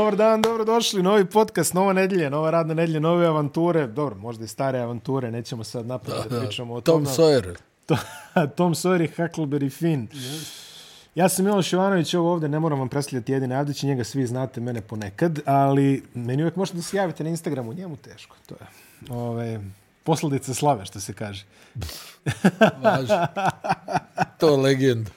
Dobar dan, dobro došli. Novi podcast, nova nedelja, nova radna nedelja, nove avanture. Dobro, možda i stare avanture, nećemo sad napraviti da, da pričamo o Tom tome. Sawyer. To, Tom Sawyer i Huckleberry Finn. Ja sam Miloš Ivanović, ovo ovde, ne moram vam predstavljati jedine Avdić, njega svi znate, mene ponekad, ali meni uvijek možete da se javite na Instagramu, njemu teško, to je. Ove, posledice slave, što se kaže. Važi. To je legenda.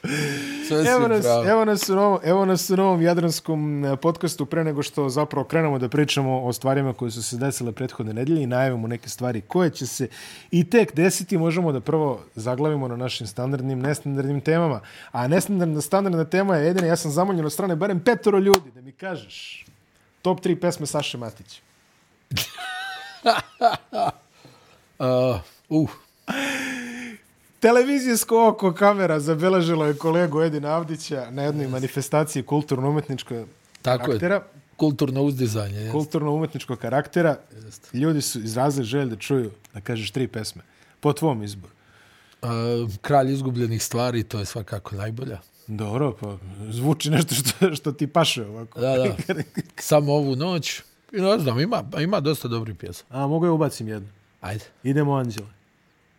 Sve Evo nas, pravo. evo, nas u novom, evo nas u novom jadranskom e, podcastu pre nego što zapravo krenemo da pričamo o stvarima koje su se desile prethodne nedelje i najavimo neke stvari koje će se i tek desiti. Možemo da prvo zaglavimo na našim standardnim, nestandardnim temama. A nestandardna standardna tema je jedina, ja sam zamoljen od strane barem petoro ljudi da mi kažeš top 3 pesme Saše Matića. Uh, uh, Televizijsko oko kamera zabeležilo je kolegu Edina Avdića na jednoj manifestaciji kulturno-umetničkog tako je. karaktera. Kulturno uzdizanje. jest. kulturno-umetničkog karaktera, ljudi su izrazili želj da čuju, da kažeš tri pesme, po tvom izboru. Uh, kralj izgubljenih stvari, to je svakako najbolja. Dobro, pa zvuči nešto što, što ti paše ovako. Da, da. Samo ovu noć. I ne znam, ima, ima dosta dobrih pjesa. A mogu ja ubacim jednu. Ajde. Idemo Anđele.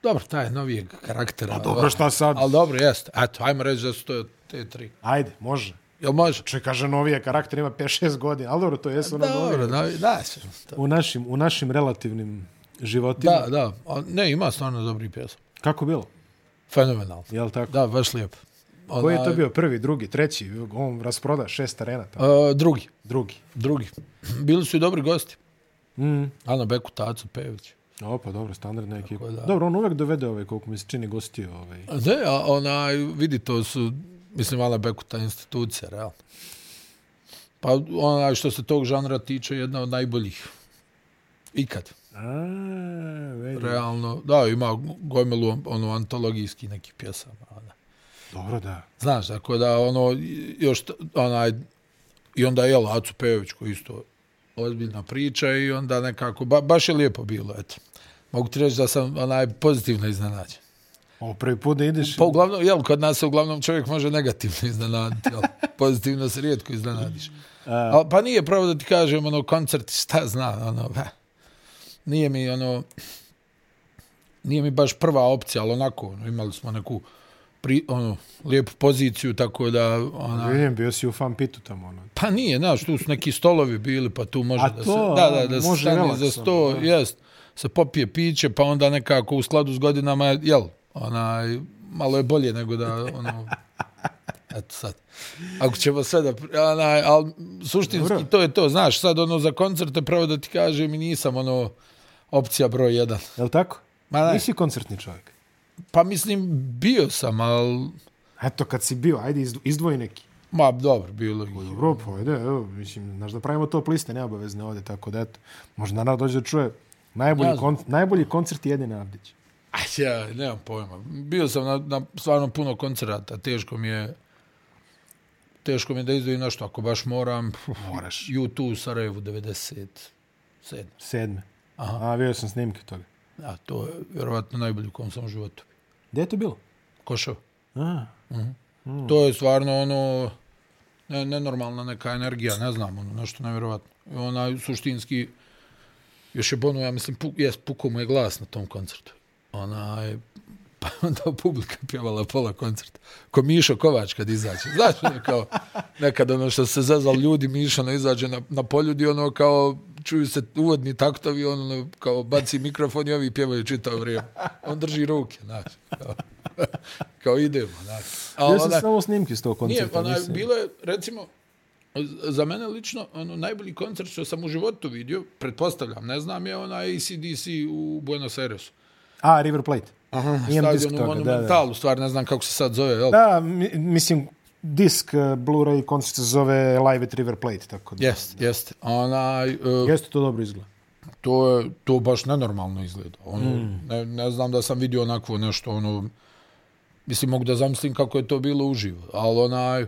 Dobro, taj je novijeg karaktera. Pa dobro, šta sad? Ali dobro, jeste. Eto, ajmo reći da su to te tri. Ajde, može. Jel može? Če kaže novije karakter ima 5-6 godina, ali dobro, to jesu ono Dobro, novije. novi, da, to- U našim, u našim relativnim životima. da, da. A, Ne, ima stvarno dobrih pjesa. Kako bilo? Fenomenalno. Jel tako? Da, baš lijepo. Koji je to bio? Prvi, drugi, treći? On rasproda šest arena. Tamo. Uh, drugi. Drugi. Drugi. Bili su i dobri gosti. Mm. Ana Beku, Taco, Pejović. O, pa dobro, standardna ekipa. Da. Dobro, on uvek dovede ovaj, koliko mi se čini, gostio. Ovaj. Ne, a onaj, vidi, to su, mislim, Ana Beku, ta institucija, realno. Pa onaj, što se tog žanra tiče, jedna od najboljih. Ikad. A, vedi. Realno, da, ima gomilu ono antologijski neki pjesama. Ona. Dobro, da. Znaš, tako da ono, još onaj, i onda je Acu Pejović koji isto ozbiljna priča i onda nekako, ba, baš je lijepo bilo, eto. Mogu ti reći da sam onaj pozitivno iznenađen. Ovo prvi put da ideš... Pa uglavnom, jel, kod nas se uglavnom čovjek može negativno iznenaditi, jel, pozitivno se rijetko iznenadiš. A, pa nije pravo da ti kažem, ono, koncert, šta zna, ono, ba, nije mi, ono, nije mi baš prva opcija, ali onako, ono, imali smo neku, pri, ono, lijepu poziciju, tako da, ona, Vidim, bio si u fan pitu tamo. Ono. Pa nije, znaš, tu su neki stolovi bili, pa tu može A da to, se, da, da, da se može stane za sto, da. jest, se popije piće, pa onda nekako u skladu s godinama, jel, onaj, malo je bolje nego da, ono, eto sad. Ako ćemo sve da, pri- onaj, ali suštinski Dobro. to je to, znaš, sad ono za koncerte, pravo da ti kažem, i nisam ono, opcija broj jedan. Jel tako? Ma ne, Nisi koncertni čovjek. pa mislim, bio sam, ali, Eto, kad si bio, ajde, izdvo- izdvoji neki. ma, dobro, bilo je. Dobro, pa ajde, evo, mislim, znaš da pravimo top liste, neobavezne ovde, tako da eto. Možda narod dođe da čuje najbolji, Ja kon, najbolji koncert jedine Avdić. Aj, ja, nemam pojma. Bio sam na, na stvarno puno koncerata. Teško mi je teško mi je da izdvojim nešto. Ako baš moram, Moraš. U2 u Sarajevu 97. Sedme. Aha. A, vidio sam snimke toga. Ja, to je vjerovatno najbolji u kom sam u životu. Gde je to bilo? Košav. A, Mm. To je stvarno ono ne, nenormalna neka energija, ne znam, ono, nešto nevjerovatno. I onaj suštinski, još je Bono, ja mislim, pu, jest, pukao mu je glas na tom koncertu. Onaj, pa onda publika pjevala pola koncerta. Ko Mišo Kovač kad izađe. Znaš, ono kao, nekad ono što se zezal ljudi, Mišo ono izađe na, na poljudi, ono kao, čuju se uvodni taktovi, ono kao baci mikrofon i ovi pjevaju čitavo vrijeme. On drži ruke, znaš. Kao, kao idemo, znaš. A ja sam onaj- samo snimke s tog nije, koncerta. onaj, nisam- bilo je, recimo, za mene lično, ono, najbolji koncert što sam u životu vidio, pretpostavljam, ne znam, je onaj ACDC u Buenos Airesu. A, River Plate. Aha, Stadion u toga, da, da. Monumentalu, stvar, ne znam kako se sad zove, jel? Da, mi, mislim, disk uh, Blu-ray koncert se zove Live at River Plate, tako da. Jest, jest. Onaj, uh, Jeste to dobro izgleda. to je to baš nenormalno izgleda. Ono, mm. ne, ne znam da sam vidio onakvo nešto, ono, mislim, mogu da zamislim kako je to bilo uživo, ali onaj,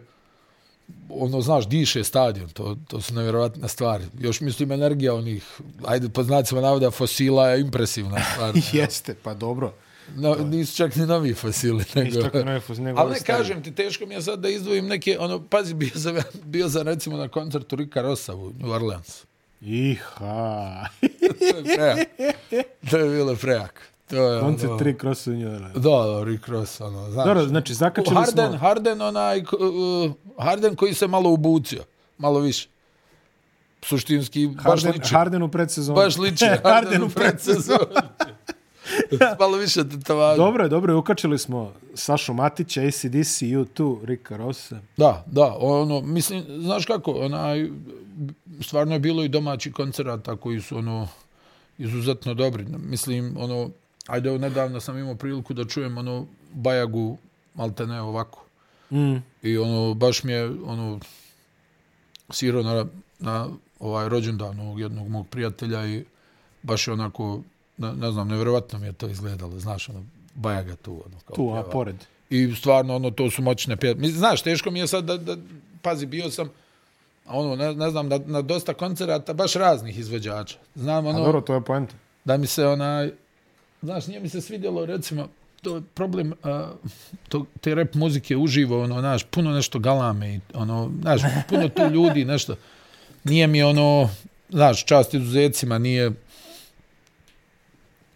ono, znaš, diše stadion, to, to su nevjerovatne stvari. Još mislim, energija onih, ajde, po znacima navoda, fosila je impresivna stvar. Jeste, pa dobro. No, nisu čak ni novi fosili. Nego... Nisu čak ni novi fosili, nego Ali ne, kažem ti, teško mi je sad da izdvojim neke, ono, pazi, bio sam, bio sam recimo na koncertu Rika Rosa u New Orleans. Iha. To je prejak. To je bilo prejak. To je, Koncert ono, tri krosu njora. Da, da, Rick Ross, ono, znaš. Dobro, znači, zakačili Harden, smo... Harden, onaj, k- uh, Harden koji se malo ubucio, malo više. Suštinski, baš Harden, liči. Harden u predsezonu. Baš liči Harden u predsezonu. malo više tetovaža. Dobro je, dobro je, ukačili smo Sašu Matića, ACDC, U2, Rika Rosa. Da, da, ono, mislim, znaš kako, onaj, stvarno je bilo i domaći koncerata koji su, ono, izuzetno dobri. Mislim, ono, ajde, evo, nedavno sam imao priliku da čujem, ono, Bajagu, malte ne ovako. Mm. I, ono, baš mi je, ono, svirao na, na ovaj rođendan ovog jednog mog prijatelja i baš je onako, ne, ne znam, nevjerovatno mi je to izgledalo, znaš, ono, Bajaga tu, ono, kao Tu, a pjeva. pored. I stvarno, ono, to su moćne pjesme. Mislim, znaš, teško mi je sad da, da pazi, bio sam, ono, ne, ne znam, na, na dosta koncerata, baš raznih izvođača. Znam, A ono, dobro, to je poenta. da mi se onaj, znaš, nije mi se svidjelo, recimo, to problem uh, to, te rap muzike uživo, ono, znaš, puno nešto galame i, ono, znaš, puno tu ljudi, nešto. Nije mi ono, znaš, čast izuzetcima, nije,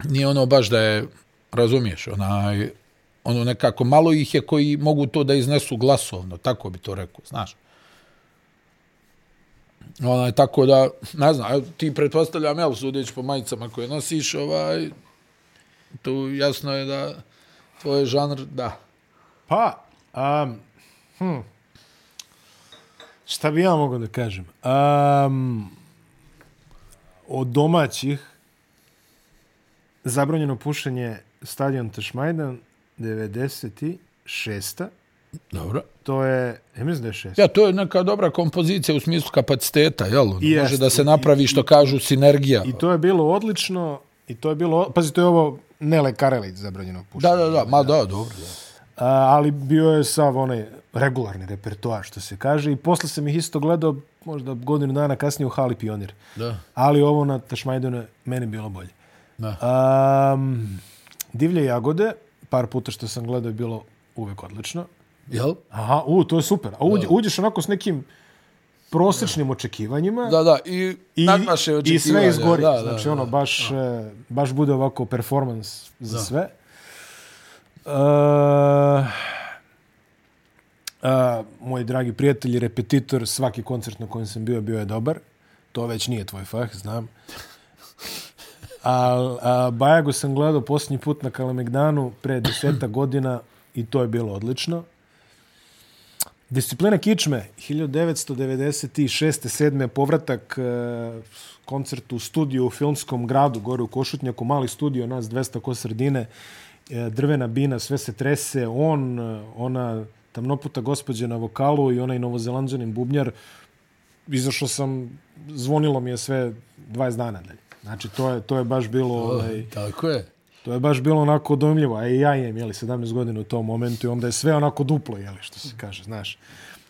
nije ono baš da je, razumiješ, onaj, ono nekako, malo ih je koji mogu to da iznesu glasovno, tako bi to rekao, znaš. Onaj, tako da, ne znam, ti pretpostavljam, jel, sudeći po majicama koje nosiš, ovaj, tu jasno je da tvoj žanr, da. Pa, um, hm, šta bi ja mogao da kažem? Um, od domaćih zabranjeno pušenje stadion Tašmajdan 96. Dobro. To je, ja mislim da je šest. Ja, to je neka dobra kompozicija u smislu kapaciteta, jel? Jest. Može da se napravi što kažu sinergija. I to je bilo odlično, i to je bilo, pazi, to je ovo Nele Karelić zabranjeno pušenje. Da, da, da, ma da, dobro. Da. A, ali bio je sav onaj regularni repertoar, što se kaže, i posle sam ih isto gledao, možda godinu dana kasnije u Hali Pionir. da. Ali ovo na Tašmajdanu je meni bilo bolje. da. Um, divlje jagode, par puta što sam gledao je bilo uvek odlično. Jel? Aha, u, to je super. A uđe, uđeš onako s nekim prosječnim očekivanjima Da, da, i, i, nadmaše i očekivanja. sve izgori. Da, da, znači, da, ono, baš, da. baš bude ovako performans za Da. sve. Uh, uh, moj dragi prijatelj i repetitor, svaki koncert na kojem sam bio, bio je dobar. To već nije tvoj fah, znam. A, a Bajagu sam gledao posljednji put na Kalemegdanu pre deseta godina i to je bilo odlično. Disciplina kičme, 1996. 7. povratak e, koncert u studiju u filmskom gradu, gore u Košutnjaku, mali studio, nas 200 ko sredine, e, drvena bina, sve se trese, on, e, ona tamnoputa gospođa na vokalu i onaj novozelandžanin bubnjar, izašao sam, zvonilo mi je sve 20 dana dalje. Znači, to je, to je baš bilo... Ovaj, Tako je. To je baš bilo onako dojmljivo, a i ja imam, jeli, 17 godina u tom momentu i onda je sve onako duplo, jeli, što se kaže, znaš.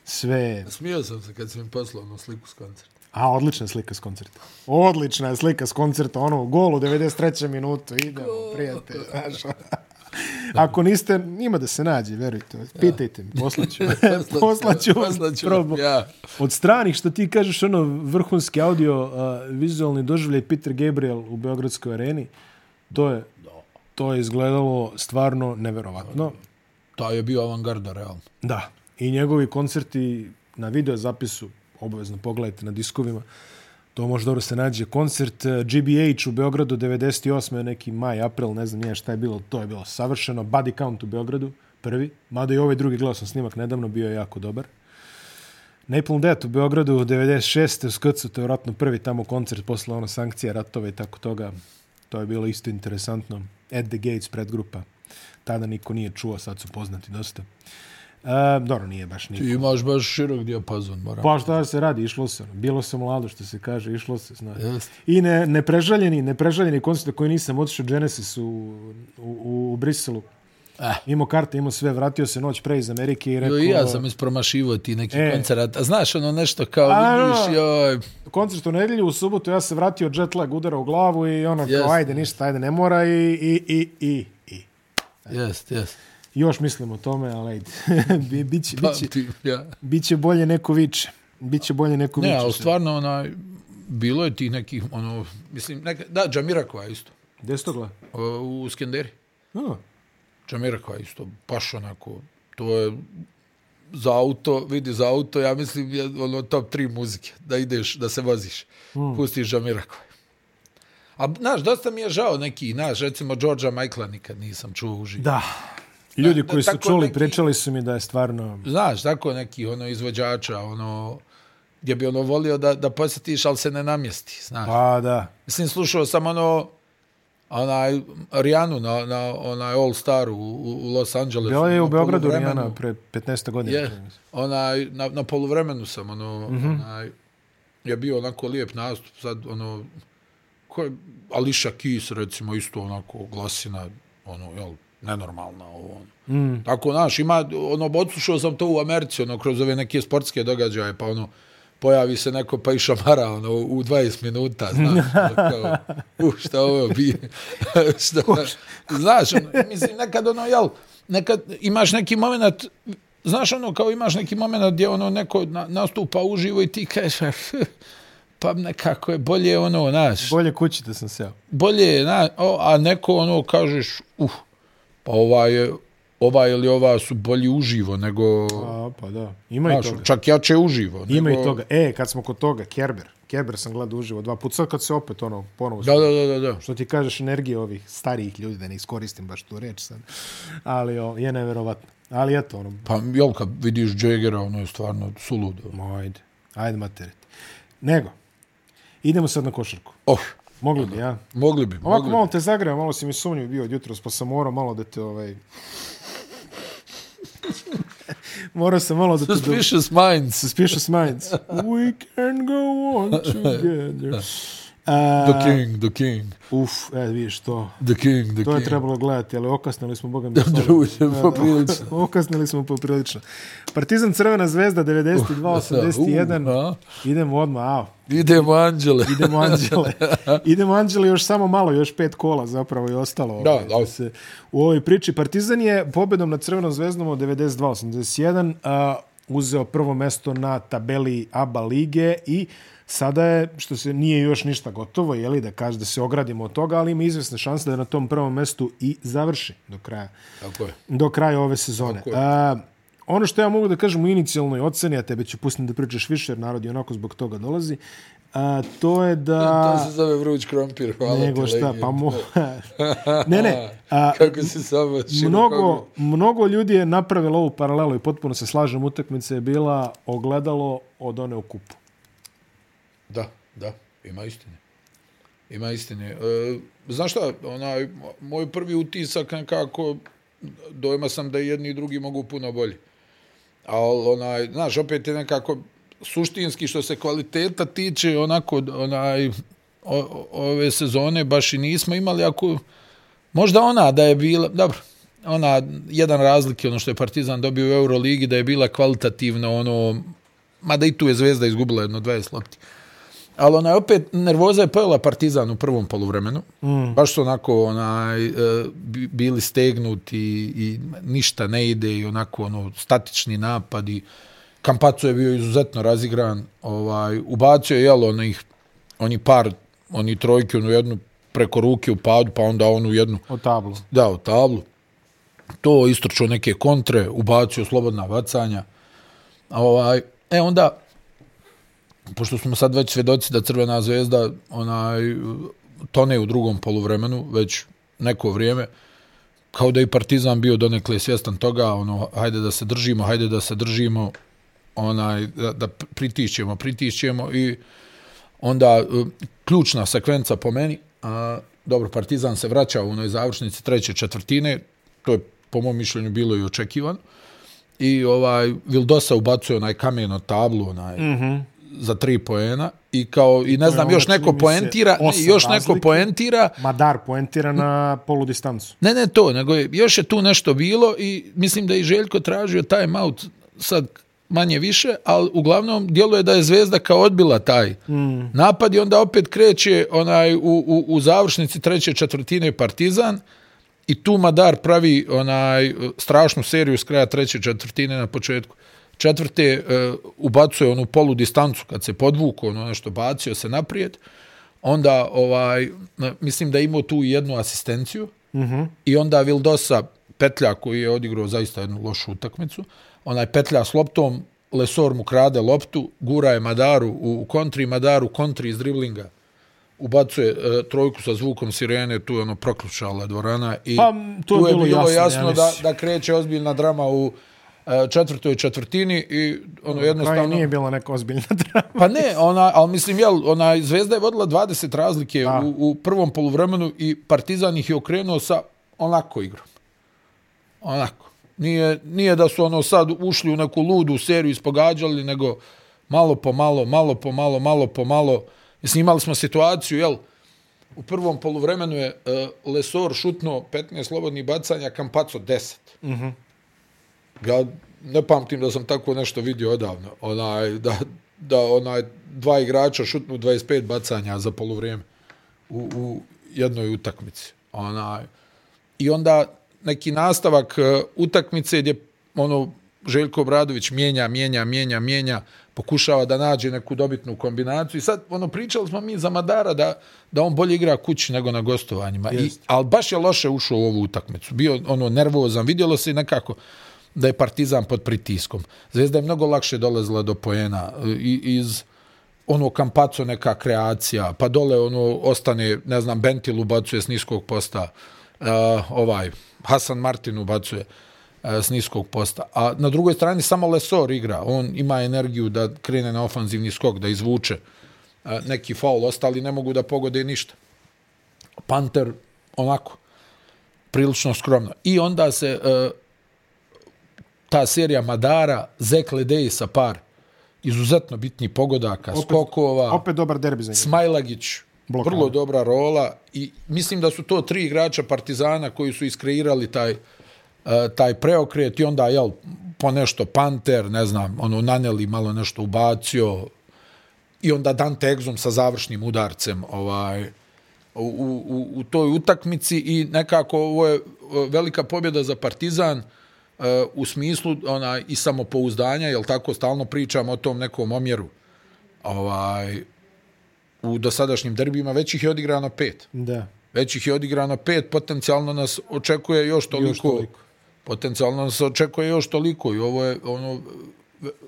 Sve, Smio sam se kad sam im poslao onu sliku s koncerta. a odlična je slika s koncerta. Odlična je slika s koncerta, ono, gol u 93. minutu, idemo, prijatelj, znaš. Ako niste, ima da se nađe, verujte. Pitajte mi, poslaću. poslaću Poslaću, probu. ja. Od stranih, što ti kažeš, ono, vrhunski audio, uh, vizualni doživljaj Peter Gabriel u Beogradskoj areni, to je, to je izgledalo stvarno neverovatno. To je bio avangarda, realno. Da. I njegovi koncerti na video zapisu, obavezno pogledajte na diskovima, to može dobro se nađe. Koncert eh, GBH u Beogradu 98. neki maj, april, ne znam nije šta je bilo, to je bilo savršeno. Body Count u Beogradu, prvi. Mada i ovaj drugi gledao sam snimak nedavno, bio je jako dobar. Napalm Death u Beogradu 96. u Skrcu, to je vratno prvi tamo koncert posle ono sankcija, ratova i tako toga. To je bilo isto interesantno. At the Gates predgrupa. Tada niko nije čuo, sad su poznati dosta. E, dobro, nije baš niko. Ti imaš baš širok dijapazon, moram. Pa šta se radi, išlo se. Bilo se mlado, što se kaže, išlo se. Zna. Jeste. I ne, neprežaljeni, neprežaljeni koncert koji nisam otišao Genesis u, u, u Briselu. Eh. Imao karte, imao sve, vratio se noć pre iz Amerike i rekao... Jo, ja sam ispromašivo ti neki E. koncert. A znaš ono nešto kao A, vidiš, joj, koncert u nedelju, u subotu, ja se vratio jet lag, udara u glavu i ona Jeste. kao, ajde, ništa, ajde, ne mora i, i, i, i, i. Jest, jest. Još mislim o tome, ali ajde. Bi- biće, Pa, biće, ti, ja. biće bolje neko viče. Biće bolje neko Ne, viče. ali stvarno, onaj, bilo je tih nekih, ono, mislim, neka, da, Džamirakova isto, Gde si to gleda? u Skenderi. A, Džamirakova isto, baš onako, to je za auto, vidi, za auto, ja mislim, je ono top 3 muzike, da ideš, da se voziš, mm. pustiš Džamirakova. A, znaš, dosta mi je žao neki, znaš, recimo, George'a Michaela nikad nisam čuo uživo. Da. Ljudi koji su čuli, neki- pričali su mi da je stvarno... Znaš, tako neki ono izvođača, ono, gdje bi ono volio da, da posjetiš, ali se ne namjesti, znaš. Pa da. Mislim, slušao sam ono, onaj, Rijanu na, na onaj All Star u, u Los Angelesu. Bila je u Beogradu. Rijana pre 15 godina. Je, onaj, na, na poluvremenu sam, ono, mm. -hmm. onaj, je bio onako lijep nastup, sad, ono, ko je, Ališa Keys, recimo, isto onako glasina, ono, jel, nenormalna ovo, ono. Mm. Tako, znaš, ima, ono, odslušao sam to u Americi, ono, kroz ove neke sportske događaje, pa ono, pojavi se neko pa i šamara, ono, u 20 minuta, znaš, ono, kao, u, šta ovo bi, šta, znaš, ono, mislim, nekad, ono, jel, nekad imaš neki moment, znaš, ono, kao imaš neki moment gdje, ono, neko na, nastupa uživo i ti kažeš, pa nekako je bolje, ono, znaš, Bolje kući da sam seo. bolje je, na, o, a neko ono kažeš, uh, pa ova je, ova ili ova su bolji uživo nego, A, pa da. Ima i toga. čak jače uživo. Ima nego, i toga. E, kad smo kod toga, Kerber. Kerber sam gledao uživo dva puta. Sad kad se opet ono, ponovo... Da, da, da, da, da. Što ti kažeš energije ovih starijih ljudi, da ne iskoristim baš tu reč sad. Ali o, je neverovatno. Ali eto, ono, Pa, jel, kad vidiš Jaggera, ono je stvarno suludo. ma, ajde. Ajde materiti. Nego, idemo sad na košarku. Oh, Mogli bi, ja? mogli bi, Ovako mogli bi. malo te zagreo, malo si mi sumnjiv bio od jutros, pa sam morao malo da te, ovaj... morao sam malo da te... do- Suspicious minds. Suspicious minds. We can go on together. A, The king, the king, uf, e, vidiš to. the king, the To je king. trebalo gledati, ali okasnili smo, boga mi. stvarno. Druže, poprilično. Okasnili smo poprilično. Partizan Crvena zvezda 92-81. Uh, a? Idemo odmah, ao. Idemo, Anđele. Idemo Anđele. Idemo Anđele još samo malo, još pet kola zapravo je ostalo. Da, ovaj, da. Se, u ovoj priči. Partizan je pobedom nad Crvenom zvezdom od 92-81 a, uzeo prvo mesto na tabeli ABA lige i sada je, što se nije još ništa gotovo, je li da kaže da se ogradimo od toga, ali ima izvesne šanse da na tom prvom mestu i završi do kraja Tako je. do kraja ove sezone. Tako je. A, ono što ja mogu da kažem u inicijalnoj oceni, a tebe ću pustiti da pričaš više, jer narod je onako zbog toga dolazi, a, to je da... To se zove vruć krompir, hvala Nego ti, šta, legend. pa mo... ne, ne. A, Kako si samo mnogo, mnogo ljudi je napravilo ovu paralelu i potpuno se slažem, utakmica je bila ogledalo od one u kupu. Da, da, ima istine. Ima istine. E, znaš šta, onaj, moj prvi utisak nekako, dojma sam da jedni i drugi mogu puno bolje. Ali, onaj, znaš, opet je nekako suštinski što se kvaliteta tiče, onako, onaj, o, ove sezone baš i nismo imali, ako, možda ona da je bila, dobro, ona, jedan razlik je ono što je Partizan dobio u Euroligi, da je bila kvalitativno, ono, mada i tu je Zvezda izgubila jedno 20 lopti. Ali onaj, opet, nervoza je pojela Partizan u prvom poluvremenu. Mm. Baš su onako onaj, e, bi- bili stegnuti i ništa ne ide i onako ono, statični napadi. Kampaco je bio izuzetno razigran. Ovaj, ubacio je, jel, onih, oni par, oni trojke, onu jednu preko ruke u padu, pa onda onu jednu O tablu. da, u tablu. To istrčao neke kontre, ubacio slobodna bacanja. A ovaj, e onda, pošto smo sad već svedoci da Crvena zvezda onaj, tone u drugom poluvremenu, već neko vrijeme, kao da je i Partizan bio donekle svjestan toga, ono, hajde da se držimo, hajde da se držimo, onaj, da, da pritišćemo, pritišćemo i onda e, ključna sekvenca po meni, a, dobro, Partizan se vraća u onoj završnici treće četvrtine, to je po mom mišljenju bilo i očekivano, i ovaj Vildosa ubacuje onaj kamen od tablu, onaj, mm -hmm za tri poena, i kao, i ne znam, onda, još neko poentira, osam još neko razlike. poentira, Madar poentira na polu distancu. Ne, ne to, nego je, još je tu nešto bilo i mislim da je i Željko tražio time out sad manje više, ali uglavnom djeluje da je Zvezda kao odbila taj mm. napad i onda opet kreće onaj u, u, u završnici treće četvrtine Partizan I tu Madar pravi onaj strašnu seriju s kraja treće četvrtine na početku. Četvrte uh, ubacuje onu polu distancu kad se podvuku, ono nešto bacio se naprijed. Onda ovaj mislim da ima tu jednu asistenciju. Mhm. Uh -huh. I onda Vildosa petlja koji je odigrao zaista jednu lošu utakmicu. Onaj petlja s loptom, Lesor mu krade loptu, gura je Madaru u kontri, Madaru kontri iz driblinga ubacuje uh, trojku sa zvukom sirene, tu je ono proklučala dvorana i pa, to tu je bilo, bilo jasno, jasno ja da, da kreće ozbiljna drama u četvrtoj četvrtini i ono jednostavno... nije bila neka ozbiljna drama. Pa ne, ona, ali mislim, jel, ona Zvezda je vodila 20 razlike u, u prvom poluvremenu i Partizan ih je okrenuo sa onako igrom. Onako. Nije, nije da su ono sad ušli u neku ludu seriju ispogađali, nego malo po malo, malo po malo, malo po malo, Mislim, imali smo situaciju, jel, u prvom poluvremenu je uh, Lesor šutno 15 slobodnih bacanja, Kampaco 10. Mhm. Mm ja ne pamtim da sam tako nešto vidio odavno. Onaj, da, da onaj dva igrača šutnu 25 bacanja za poluvrijeme u, u jednoj utakmici. Onaj, I onda neki nastavak uh, utakmice gdje ono, Željko Bradović mijenja, mijenja, mijenja, mijenja, pokušava da nađe neku dobitnu kombinaciju. I sad, ono, pričali smo mi za Madara da, da on bolje igra kući nego na gostovanjima. I, ali baš je loše ušao u ovu utakmicu. Bio ono nervozan. Vidjelo se nekako da je Partizan pod pritiskom. Zvezda je mnogo lakše dolazila do poena eh, I, iz ono kampaco neka kreacija, pa dole ono ostane, ne znam, Bentil ubacuje s niskog posta, uh, ovaj, Hasan Martin ubacuje. Uh, s niskog posta. A na drugoj strani samo Lesor igra. On ima energiju da krene na ofanzivni skok, da izvuče uh, neki faul. Ostali ne mogu da pogode ništa. Panter onako prilično skromno. I onda se uh, ta serija Madara, Zekle Dej sa par izuzetno bitni pogodaka, opet, skokova. Opet dobar derbi za njega. Smajlagić, Blokada. vrlo dobra rola. I mislim da su to tri igrača Partizana koji su iskreirali taj E, taj preokret i onda jel po nešto Panter, ne znam, ono naneli malo nešto ubacio i onda Dante Exum sa završnim udarcem ovaj u, u, u toj utakmici i nekako ovo je e, velika pobjeda za Partizan uh, u smislu ona i samopouzdanja, jel tako stalno pričamo o tom nekom omjeru. Ovaj u dosadašnjim derbima već ih je odigrano pet. Da. Već ih je odigrano pet, potencijalno nas očekuje još toliko. Još toliko potencijalno se očekuje još toliko i ovo je ono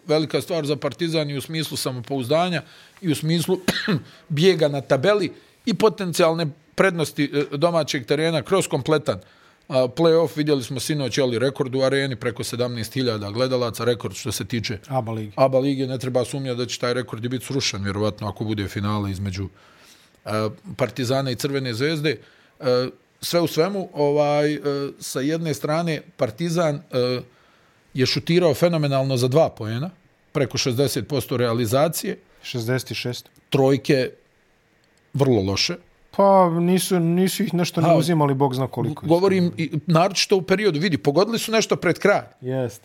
velika stvar za Partizan i u smislu samopouzdanja i u smislu bijega na tabeli i potencijalne prednosti e, domaćeg terena kroz kompletan play-off. Vidjeli smo sinoć ali rekord u areni preko 17.000 gledalaca, rekord što se tiče ABA lige. ABA lige ne treba sumnjati da će taj rekord biti srušen, vjerovatno ako bude finale između Partizana i Crvene zvezde sve u svemu, ovaj, e, sa jedne strane, Partizan e, je šutirao fenomenalno za dva pojena, preko 60% realizacije. 66. Trojke, vrlo loše. Pa nisu, nisu ih nešto ne uzimali, Bog zna koliko. Govorim, i, naročito u periodu, vidi, pogodili su nešto pred kraj. Jest.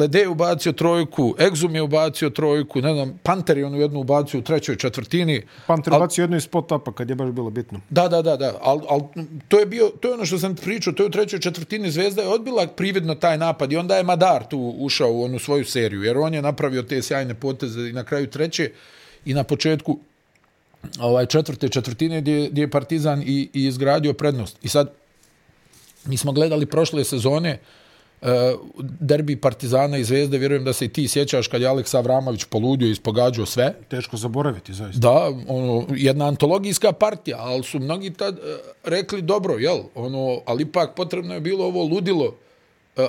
Lede je ubacio trojku, Exum je ubacio trojku, ne znam, Panter je onu jednu ubacio u trećoj četvrtini. Panter al, ubacio jednu iz spot-upa kad je baš bilo bitno. Da, da, da, da. Al, al, to je bio, to je ono što sam pričao, to je u trećoj četvrtini Zvezda je odbila prividno taj napad i onda je Madar tu ušao u onu svoju seriju, jer on je napravio te sjajne poteze i na kraju treće i na početku ovaj četvrte četvrtine gdje, gdje je Partizan i, i izgradio prednost. I sad, mi smo gledali prošle sezone uh, derbi Partizana i Zvezde, vjerujem da se i ti sjećaš kad je Aleksa Avramović poludio i ispogađao sve. Teško zaboraviti, zaista. Da, ono, jedna antologijska partija, ali su mnogi tad uh, rekli dobro, jel? Ono, ali ipak potrebno je bilo ovo ludilo uh,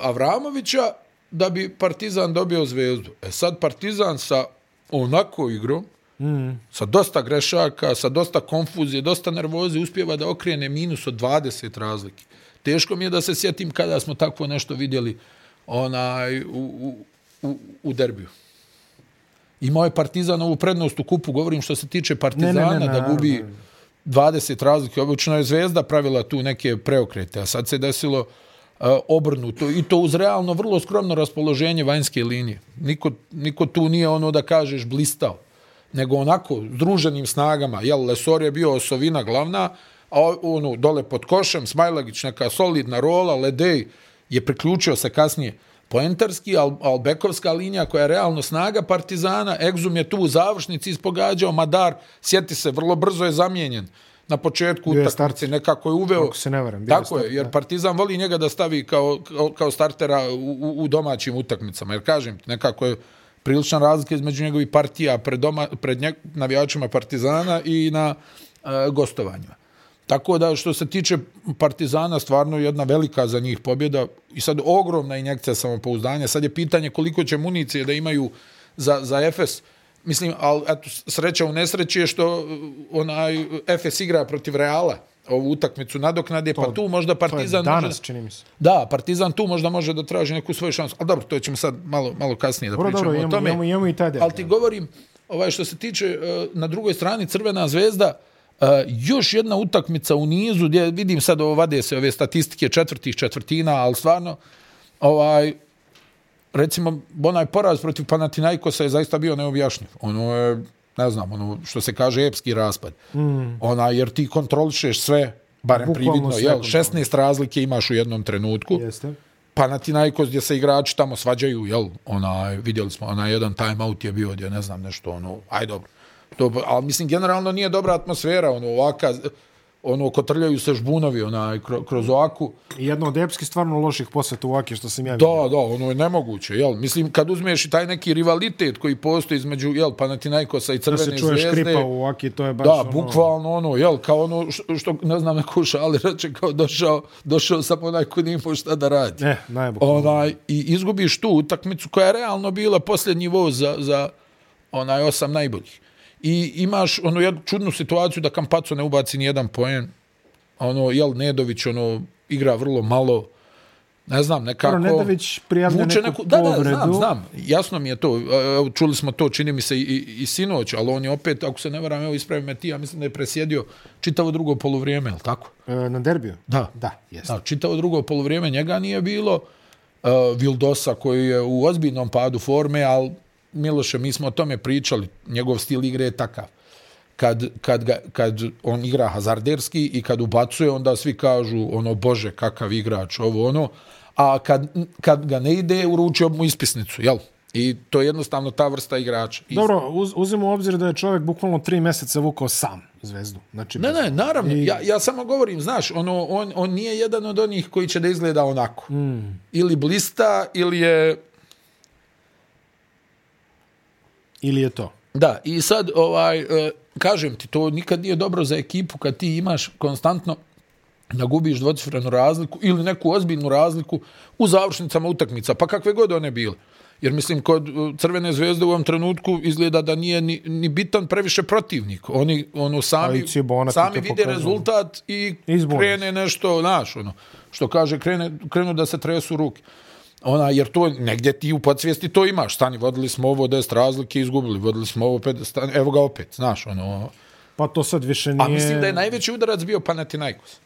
Avramovića da bi Partizan dobio Zvezdu. E sad Partizan sa onako igrom, Mm. Sa dosta grešaka, sa dosta konfuzije, dosta nervoze, uspjeva da okrene minus od 20 razlike. Teško mi je da se sjetim kada smo takvo nešto vidjeli onaj, u, u, u, u derbiju. Imao je Partizan ovu prednost u kupu, govorim što se tiče Partizana, ne, ne, ne, da gubi 20 razlike. Obično je Zvezda pravila tu neke preokrete, a sad se desilo uh, obrnuto i to uz realno vrlo skromno raspoloženje vanjske linije. Niko, niko tu nije ono da kažeš blistao nego onako združenim snagama. Jel, Lesor je bio osovina glavna, a ono, dole pod košem, Smajlagić, neka solidna rola, Ledej je priključio se kasnije poentarski, al, al bekovska linija koja je realno snaga Partizana, Egzum je tu u završnici ispogađao, Madar, sjeti se, vrlo brzo je zamijenjen na početku utakmice, nekako je uveo... Ako se ne varam, Tako je, jer da. Partizan voli njega da stavi kao, kao, kao startera u, u, domaćim utakmicama, jer kažem, nekako je prilična razlika između njegovih partija pred, doma, pred njeg, navijačima Partizana i na e, gostovanjima. Tako da što se tiče Partizana, stvarno jedna velika za njih pobjeda i sad ogromna injekcija samopouzdanja. Sad je pitanje koliko će municije da imaju za, za Efes. Mislim, ali eto, sreća u nesreći je što e, onaj Efes igra protiv Reala ovu utakmicu nadoknade, pa tu možda To je Partizan danas, može... čini mi se. Da, Partizan tu možda može da traži neku svoju šansu. Ali dobro, to ćemo sad malo, malo kasnije da Dobro, pričamo dobro, o tome. imamo, imamo i taj del. Ali ti govorim, ovaj što se tiče e, na drugoj strani Crvena zvezda, e, još jedna utakmica u nizu gdje vidim sad ovo vade se ove statistike četvrtih četvrtina, ali stvarno ovaj recimo onaj poraz protiv Panathinaikosa je zaista bio neobjašnjiv. Ono je ne znam, ono što se kaže epski raspad. Mm. Ona jer ti kontrolišeš sve barem Bukvalno prividno, sve jel, kontrolišeš. 16 razlike imaš u jednom trenutku. Jeste. Panathinaikos gdje se igrači tamo svađaju, jel, onaj, vidjeli smo, onaj jedan timeout je bio gdje, ne znam, nešto, ono, aj dobro. To, ali mislim, generalno nije dobra atmosfera, ono, ovaka, ono, kotrljaju se žbunovi, onaj, kroz. I jedno od epski stvarno loših poseta u Aki što sam ja vidio. Da, da, ono je nemoguće, jel? Mislim, kad uzmeš i taj neki rivalitet koji postoji između, jel, Panathinaikosa i Da Crvene se čuje zvezde. škripa u Aki, to je baš Da, ono... bukvalno ono, jel, kao ono što, što ne znam neko šali reče, kao došao, došao sam onaj ko nije šta da radi. Ne, najbukvalno. Onaj, I izgubiš tu utakmicu koja je realno bila posljednji voz za, za onaj osam najboljih. I imaš onu jednu čudnu situaciju da Kampaco ne ubaci ni jedan poen. Ono, jel, Nedović, ono, igra vrlo malo. Ne znam, nekako... Nedović prijavlja neku Da, da, povredu. znam, znam. Jasno mi je to. Evo, čuli smo to, čini mi se, i, i, i sinoć, ali on je opet, ako se ne varam, evo, ispravi me ti, ja mislim da je presjedio čitavo drugo poluvrijeme, je li tako? E, na derbiju? Da. Da, jeste. Da, čitavo drugo poluvrijeme njega nije bilo. Uh, Vildosa koji je u ozbiljnom padu forme, ali Miloše, mi smo o tome pričali, njegov stil igre je takav. Kad, kad, ga, kad on igra hazarderski i kad ubacuje, onda svi kažu, ono, bože, kakav igrač, ovo, ono, a kad, kad ga ne ide, uručio mu ispisnicu, jel? I to je jednostavno ta vrsta igrača. Dobro, uz, uzimo u obzir da je čovjek bukvalno tri mjeseca vukao sam zvezdu. Znači, Ne, ne, naravno. I- Ja, ja samo govorim, znaš, ono, on, on nije jedan od onih koji će da izgleda onako. Mm. Ili blista, ili je... Ili je to? Da, i sad, ovaj, e, kažem ti, to nikad nije dobro za ekipu kad ti imaš konstantno da gubiš dvocifrenu razliku ili neku ozbiljnu razliku u završnicama utakmica, pa kakve god one bile. Jer mislim, kod e, Crvene zvezde u ovom trenutku izgleda da nije ni, ni bitan previše protivnik. Oni ono, sami, sami vide pokazuje. rezultat i Izbori krene nešto, znaš, ono, što kaže, krene, krenu da se tresu ruke. Ona, jer to negdje ti u podsvijesti to imaš. Stani, vodili smo ovo 10 razlike, izgubili, vodili smo ovo pet, stani, evo ga opet, znaš, ono, Pa to sad više nije... A mislim da je najveći udarac bio Panathinaikos.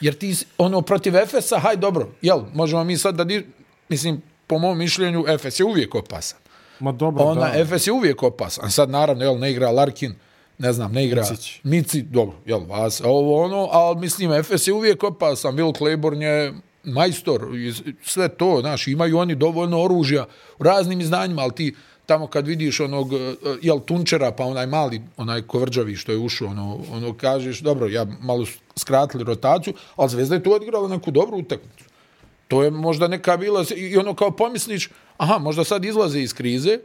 Jer ti, ono, protiv Efesa, haj dobro, jel, možemo mi sad da, di, mislim, po mom mišljenju, Efes je uvijek opasan. Ma dobro, Ona, da. Efes je uvijek opasan. Sad, naravno, jel, ne igra Larkin, ne znam, ne igra Micić. Mici, dobro, jel, vas, ovo ono, ali mislim, Efes je uvijek opasan. Will Claiborne je majstor, sve to, znaš, imaju oni dovoljno oružja u raznim znanjima, ali ti tamo kad vidiš onog, e, e, jel, Tunčera, pa onaj mali, onaj kovrđavi što je ušao, ono, ono kažeš, dobro, ja malo skratili rotaciju, ali Zvezda je tu odigrala neku dobru utakmicu. To je možda neka bila, i ono kao pomisliš, aha, možda sad izlaze iz krize,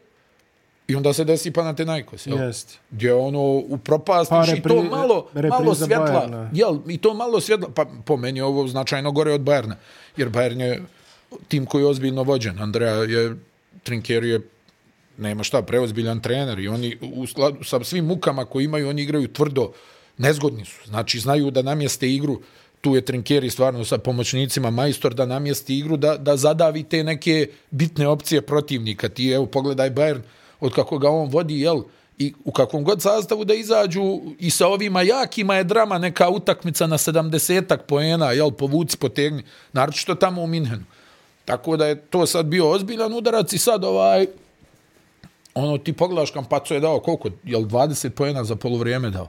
i onda se desi Panathinaikos, jel? Jeste. Gdje ono upropastiš Pa i to repri- malo, malo svjetla. Bayerna. Jel, i to malo svjetla, pa po meni ovo značajno gore od Bajerna. Jer Bayern je tim koji je ozbiljno vođen. Andreja je, Trinker je, nema šta, preozbiljan trener i oni u skladu sa svim mukama koji imaju, oni igraju tvrdo, nezgodni su. Znači, znaju da namjeste igru, tu je Trinkeri stvarno sa pomoćnicima majstor da namjesti igru, da, da zadavi te neke bitne opcije protivnika. Ti, evo, pogledaj Bayern, od kako ga on vodi, jel, i u kakvom god sastavu da izađu i sa ovima jakima je drama neka utakmica na 70-ak poena, jel, povuci, potegni, naročito tamo u Minhenu. Tako da je to sad bio ozbiljan udarac i sad ovaj, ono ti pogledaš Kampaco je dao koliko, jel 20 poena za polovrijeme dao?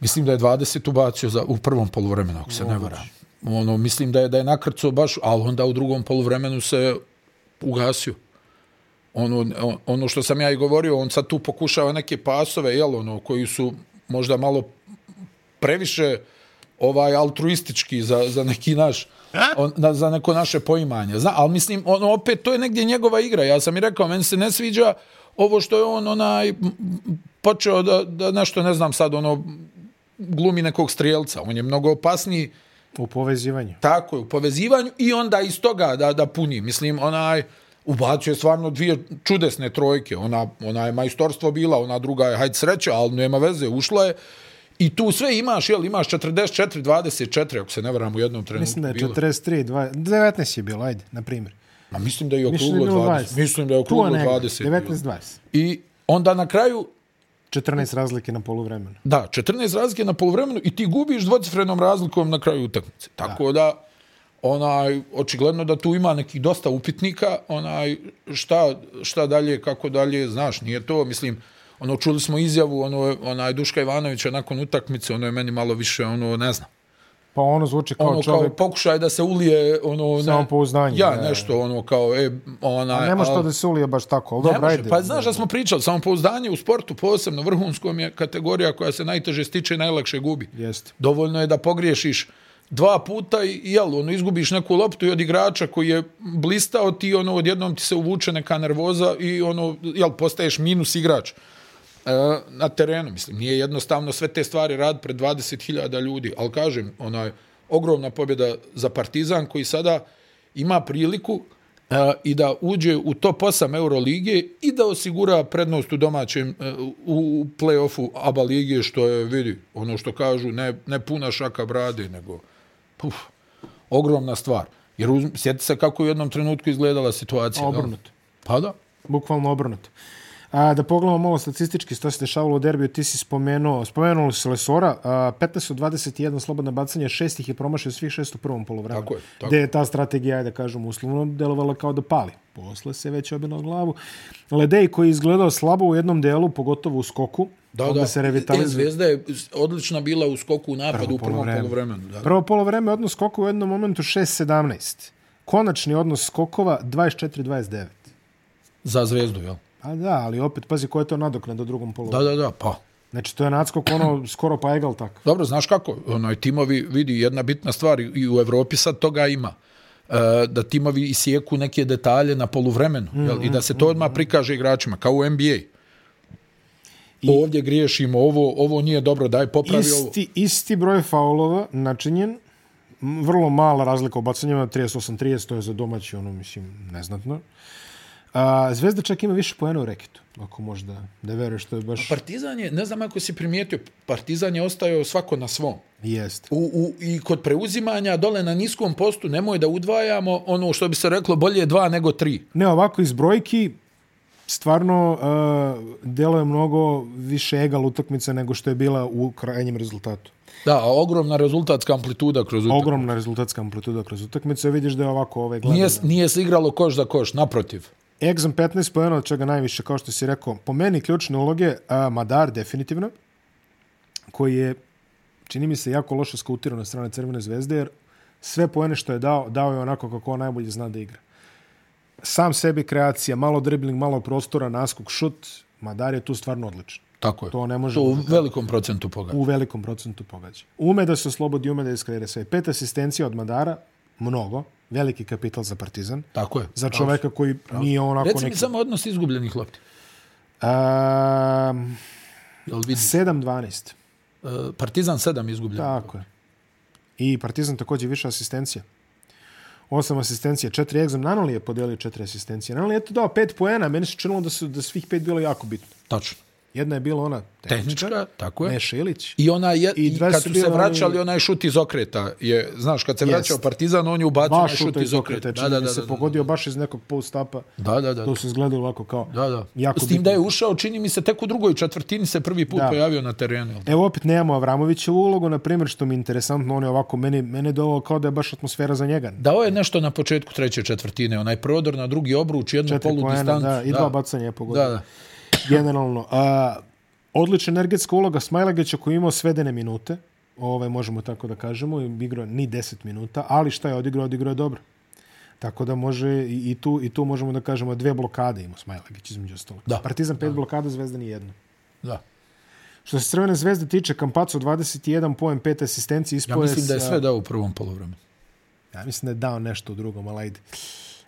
Mislim da je 20 ubacio za, u prvom poluvremenu, ako se ne varam. Ono, mislim da je da je nakrcao baš, ali onda u drugom poluvremenu se ugasio. Ono, ono što sam ja i govorio, on sad tu pokušava neke pasove, jel, ono, koji su možda malo previše ovaj altruistički za, za neki naš on, na, za neko naše poimanje. Zna, ali mislim, ono, opet, to je negdje njegova igra. Ja sam i rekao, meni se ne sviđa ovo što je on onaj počeo da, da nešto, ne znam sad, ono, glumi nekog strijelca. On je mnogo opasniji. U povezivanju. Tako je, u povezivanju i onda iz toga da, da puni. Mislim, onaj, ubacio je stvarno dvije čudesne trojke. Ona, ona je majstorstvo bila, ona druga je hajde sreća, ali nema veze, ušla je. I tu sve imaš, jel, imaš 44, 24, ako se ne varam u jednom trenutku. Mislim da je 43, 20, 19 je bilo, ajde, na primjer. Ma mislim da je okruglo 20. 20. Mislim da je okruglo 20. 19, 20. I onda na kraju 14 razlike na poluvremenu. Da, 14 razlike na poluvremenu i ti gubiš dvocifrenom razlikom na kraju utakmice. Tako da. da onaj očigledno da tu ima neki dosta upitnika, onaj šta šta dalje, kako dalje, znaš, nije to, mislim, ono čuli smo izjavu ono onaj Duška Ivanovića nakon utakmice, ono je meni malo više ono ne znam. Pa ono zvuči kao ono, čovjek... kao pokušaj da se ulije ono... Samo pouznanje. Ja, ne. nešto ono kao... E, ona, A nema što da se ulije baš tako, ali dobro, ajde. Pa znaš da smo pričali, samo pouzdanje u sportu posebno vrhunskom je kategorija koja se najteže stiče i najlakše gubi. Jeste. Dovoljno je da pogriješiš dva puta i jel, ono, izgubiš neku loptu i od igrača koji je blistao ti, ono, odjednom ti se uvuče neka nervoza i ono, jel, postaješ minus igrač e, na terenu, mislim, nije jednostavno sve te stvari rad pred 20.000 ljudi, ali kažem, onaj, ogromna pobjeda za Partizan koji sada ima priliku e, i da uđe u top 8 Euroligije i da osigura prednost u domaćem e, u play-offu ABA lige što je, vidi, ono što kažu, ne, ne puna šaka brade, nego Uf, ogromna stvar. Jer sjeti se kako u jednom trenutku izgledala situacija. Obrnuto. Pa da. Bukvalno obrnuto. A, da pogledamo malo statistički što se dešavalo u derbiju, ti si spomenuo, spomenuo se Lesora, a, 15 od 21 slobodna bacanja, šest ih je promašio svih šest u prvom polovremenu. Tako je. Tako. Gde je ta strategija, da kažem, uslovno delovala kao da pali. Posle se već obilo glavu. Ledej koji je izgledao slabo u jednom delu, pogotovo u skoku, Da, da, se revitalizuje. E, Zvezda je odlična bila u skoku u napadu prvo u prvom polovremenu. Da. Prvo polovreme odnos skoku u jednom momentu 6-17. Konačni odnos skokova 24-29. Za Zvezdu, jel? Pa da, ali opet, pazi, ko je to nadoknad do drugom polu. Da, da, da, pa. Znači, to je nadskok ono skoro pa egal tak. Dobro, znaš kako? Onaj, timovi, vidi, jedna bitna stvar i u Evropi sad toga ima. E, da timovi isijeku neke detalje na poluvremenu. Mm jel? I da se to odmah prikaže igračima, kao u NBA. I ovdje griješimo, ovo, ovo nije dobro, daj popravi isti, ovo. Isti broj faulova načinjen, vrlo mala razlika u bacanjima, 38-30, to je za domaći, ono, mislim, neznatno. A, Zvezda čak ima više pojena u reketu, ako možda da veruješ što je baš... A partizan je, ne znam ako si primijetio, Partizan je ostao svako na svom. Jest. U, u, I kod preuzimanja dole na niskom postu nemoj da udvajamo ono što bi se reklo bolje dva nego tri. Ne, ovako iz brojki stvarno uh, deluje mnogo više egal utakmica nego što je bila u krajnjem rezultatu. Da, a ogromna rezultatska amplituda kroz utakmicu. Ogromna rezultatska amplituda kroz utakmicu. Vidiš da je ovako ovaj gledane. Nije, nije se igralo koš za koš, naprotiv. Exum 15 pojena od čega najviše, kao što si rekao, po meni ključne uloge, a Madar definitivno, koji je, čini mi se, jako loše skautirao na strane Crvene zvezde, jer sve pojene što je dao, dao je onako kako on najbolje zna da igra. Sam sebi kreacija, malo dribling, malo prostora, naskok, šut, Madar je tu stvarno odličan. Tako je. To ne može... To u velikom procentu pogađa. U velikom procentu pogađa. Ume da se oslobodi, ume da iskreira sve. Pet asistencija od Madara, mnogo, veliki kapital za Partizan. Tako je. Za čoveka koji Pravo. nije onako Reci neki... Reci mi samo odnos izgubljenih lopti. Um, 7-12. Uh, Partizan 7 izgubljenih. Tako je. I Partizan također više asistencija. Osam asistencija, četiri egzam. Nanoli je podelio četiri asistencije. Nanoli je to dao pet poena. Meni se činilo da su da svih pet bilo jako bitno. Tačno. Jedna je bila ona tehnička, tehnička tako je. Neša Ilić. I ona je, i, i kad su se vraćali, onaj šut iz okreta. Je, znaš, kad se vraćao Partizan, on je ubacio onaj šut iz okreta. Da, da, da, se pogodio baš iz nekog post-upa. Da, da, da. To se izgledalo ovako kao da, da. jako S tim da je ušao, čini mi se, tek u drugoj četvrtini se prvi put pojavio na terenu. Evo opet nemamo Avramovićevu ulogu, na primjer, što mi je interesantno, on je ovako, meni, meni je ovo kao da je baš atmosfera za njega. Dao je nešto na početku treće četvrtine, onaj prodor na drugi obruč, jednu polu distancu. Da, i dva bacanja je pogodio. Da, da. Generalno. A, Odlična energetska uloga Smajlagića koji je imao svedene minute, ovaj, možemo tako da kažemo, igrao ni 10 minuta, ali šta je odigrao, odigrao je dobro. Tako da može i, i, tu, i tu možemo da kažemo dve blokade ima Smajlagić između ostalog. Da. Partizan pet blokada, Zvezda ni jedno. Da. Što se Crvene zvezde tiče, Kampaco 21 poen, 5 asistencije, Ja mislim da je sve dao u prvom polovremenu. Ja mislim da je dao nešto u drugom, ali ajde.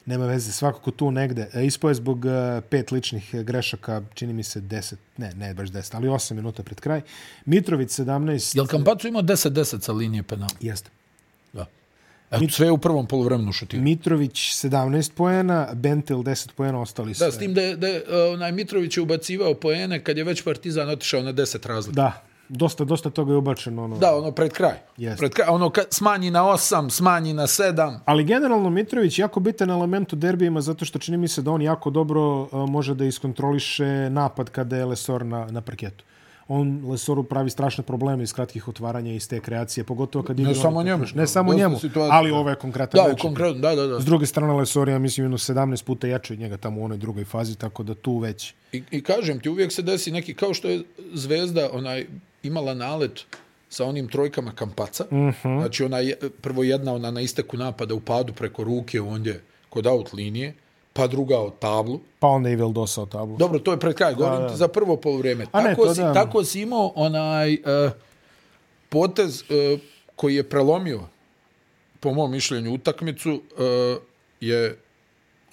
Nema veze, svakako tu negde. E, Ispoje zbog e, pet ličnih e, grešaka, čini mi se 10, ne, ne baš 10, ali 8 minuta pred kraj. Mitrović 17. Jel Kampacu imao 10-10 sa linije penala? Jeste. Da. Eto, sve je u prvom polovremenu šutirao. Mitrović 17 poena, Bentel 10 poena, ostali su. Da, s tim da je, da je onaj Mitrović je ubacivao poene kad je već Partizan otišao na 10 razlika. Da, dosta, dosta toga je ubačeno. Ono. Da, ono pred kraj. Jeste. Pred kraj, ono kad smanji na 8, smanji na 7. Ali generalno Mitrović jako bitan element u derbijima zato što čini mi se da on jako dobro uh, može da iskontroliše napad kada je Lesor na, na parketu. On Lesoru pravi strašne probleme iz kratkih otvaranja iz te kreacije, pogotovo kad igra... samo onaj njemu. Ne samo njemu, situacija. ali ovo je konkretan Da, meč. konkretno, da, da, da. S druge strane, Lesor, ja mislim, jedno 17 puta jače od njega tamo u onoj drugoj fazi, tako da tu već... I, I kažem ti, uvijek se desi neki, kao što je Zvezda onaj imala nalet sa onim trojkama Kampaca. Mm -hmm. Znači, ona je, prvo jedna ona na isteku napada u padu preko ruke ondje kod out linije, pa druga od tablu. Pa onda i Vildosa o tablu. Dobro, to je pred kraj, govorim ti za prvo polovreme. A ne, Tako, to si, da. tako si imao onaj uh, potez uh, koji je prelomio, po mom mišljenju, utakmicu, uh, je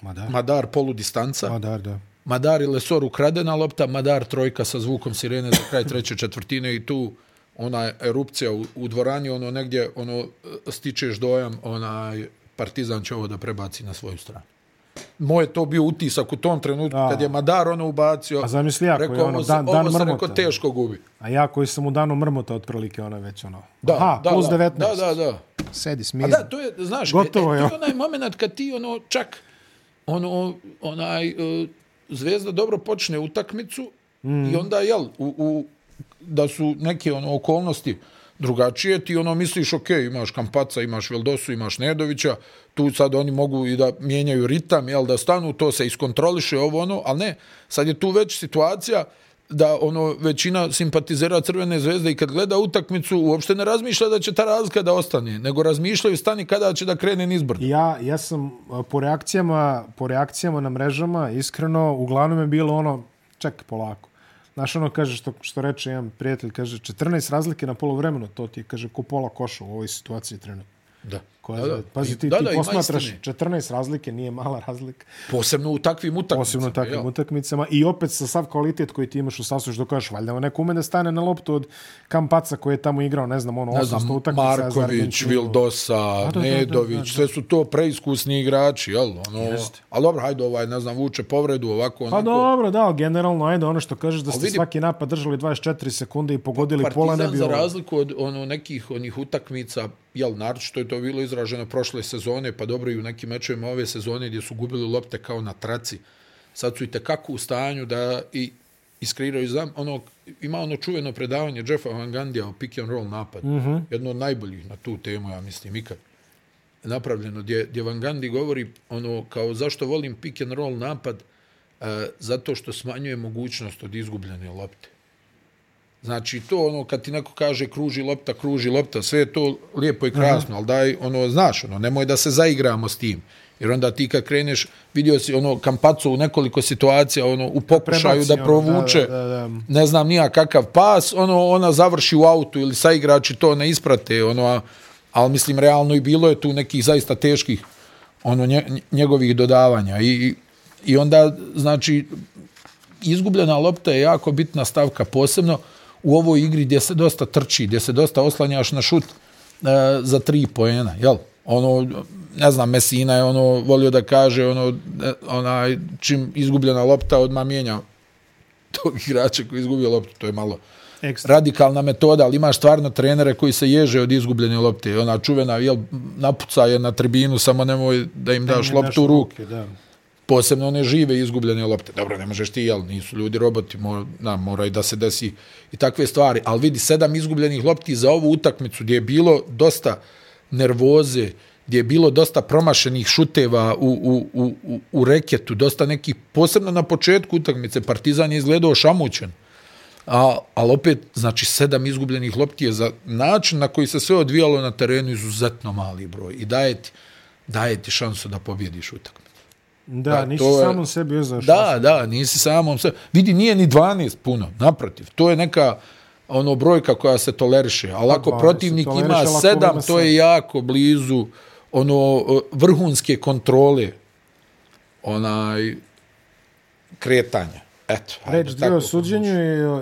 Ma da, Madar poludistanca. ma da, da. Madar i Lesor ukradena lopta, Madar trojka sa zvukom sirene za kraj treće četvrtine i tu ona erupcija u, u dvorani, ono negdje ono stičeš dojam, onaj Partizan će ovo da prebaci na svoju stranu. Moj je to bio utisak u tom trenutku Da. kad je Madar ono ubacio. A zamisli ja, koji rekao, je ono dan- dan ovo se mrmota. rekao teško gubi. A ja koji sam u danu mrmota otprilike, ona već ono... Da, Aha, da, plus da, 19. Da, da, da. Sedi, A smiri. da, to je, znaš, Gotovo e, e, to je onaj moment kad ti ono čak ono, onaj, e, zvezda dobro počne utakmicu mm. i onda, jel, u, u, da su neke ono, okolnosti drugačije, ti ono misliš, ok, imaš Kampaca, imaš Veldosu, imaš Nedovića, tu sad oni mogu i da mijenjaju ritam, jel, da stanu, to se iskontroliše, ovo ono, ali ne, sad je tu već situacija da ono većina simpatizera Crvene zvezde i kad gleda utakmicu uopšte ne razmišlja da će ta razlika da ostane, nego razmišljaju stani kada će da krene nizbrd. Ja, ja sam po reakcijama, po reakcijama na mrežama, iskreno, uglavnom je bilo ono, ček, polako. Znaš, ono kaže, što, što reče jedan prijatelj, kaže, 14 razlike na polovremenu, to ti je, kaže, ko pola koša u ovoj situaciji trenutno. Da. Koja, da, da. Pazi, ti, da, ti da, ima posmatraš istine. 14 razlike, nije mala razlika. Posebno u takvim utakmicama. Posebno u takvim jel? utakmicama. I opet sa sav kvalitet koji ti imaš u sasu, što kažeš, valjda neko ume da stane na loptu od Kampaca koji je tamo igrao, ne znam, ono, ne 800 znam, utakmica za Marković. Vildosa, da, da, Nedović, da, da. sve su to preiskusni igrači, jel? Ono, Jeste. ali dobro, hajde ovaj, ne znam, vuče povredu, ovako, Pa onako. dobro, da, ali generalno, ajde, ono što kažeš da ste vidi- svaki napad držali 24 sekunde i pogodili pola, ne Partizan bi za ovo. razliku od ono nekih onih utakmica, jel, naročito je to bilo izraženo prošle sezone, pa dobro i u nekim mečevima ove sezone gdje su gubili lopte kao na traci. Sad su i tekako u stanju da i iskreiraju zam, ono, ima ono čuveno predavanje Jeffa Van Gandija o pick and roll napad. Mm -hmm. Jedno od najboljih na tu temu, ja mislim, ikad napravljeno, gdje, gdje Van Gandhi govori ono, kao zašto volim pick and roll napad, e, zato što smanjuje mogućnost od izgubljene lopte. Znači, to ono, kad ti neko kaže kruži lopta, kruži lopta, sve je to lijepo i krasno, ali daj, ono, znaš, ono, nemoj da se zaigramo s tim. Jer onda ti kad kreneš, vidio si ono Kampaco u nekoliko situacija, ono, u pokušaju Prebaci, da ono, provuče, da, da, da. ne znam nija kakav pas, ono, ona završi u autu ili saigrači to ne isprate, ono, a, ali mislim, realno i bilo je tu nekih zaista teških ono, nje, njegovih dodavanja. I, i- onda, znači, izgubljena lopta je jako bitna stavka, posebno u ovoj igri gdje se dosta trči, gdje se dosta oslanjaš na šut e, za tri poena, jel? Ono, ne znam, Mesina je ono, volio da kaže, ono, e, onaj, čim izgubljena lopta odmah mijenja tog igrača koji izgubio loptu, to je malo Ekstra. radikalna metoda, ali imaš stvarno trenere koji se ježe od izgubljene lopte. Ona čuvena, jel, napuca je na tribinu, samo nemoj da im daš Ne loptu u ruke. Da. Posebno one žive izgubljene lopte. Dobro, ne možeš ti, jel, nisu ljudi roboti, mora, na, mora i da se desi i takve stvari. Ali vidi, sedam izgubljenih lopti za ovu utakmicu gdje je bilo dosta nervoze, gdje je bilo dosta promašenih šuteva u, u, u, u, u reketu, dosta nekih, posebno na početku utakmice, Partizan je izgledao šamućen. A, ali opet, znači, sedam izgubljenih lopti je za način na koji se sve odvijalo na terenu izuzetno mali broj. I daje ti, daje ti šansu da pobjediš utakmicu. Da, Da, nisi to je- samom sebi uzeš. Da, da, nisi samom se... Vidi, nije ni 12 puno, naprotiv. To je neka ono brojka koja se toleriše. Ali ako 20 protivnik toleriše, ima ali ako 7, ima to je jako blizu ono e, vrhunske kontrole onaj kretanja. Eto, hajde, Reč dvije tako o suđenju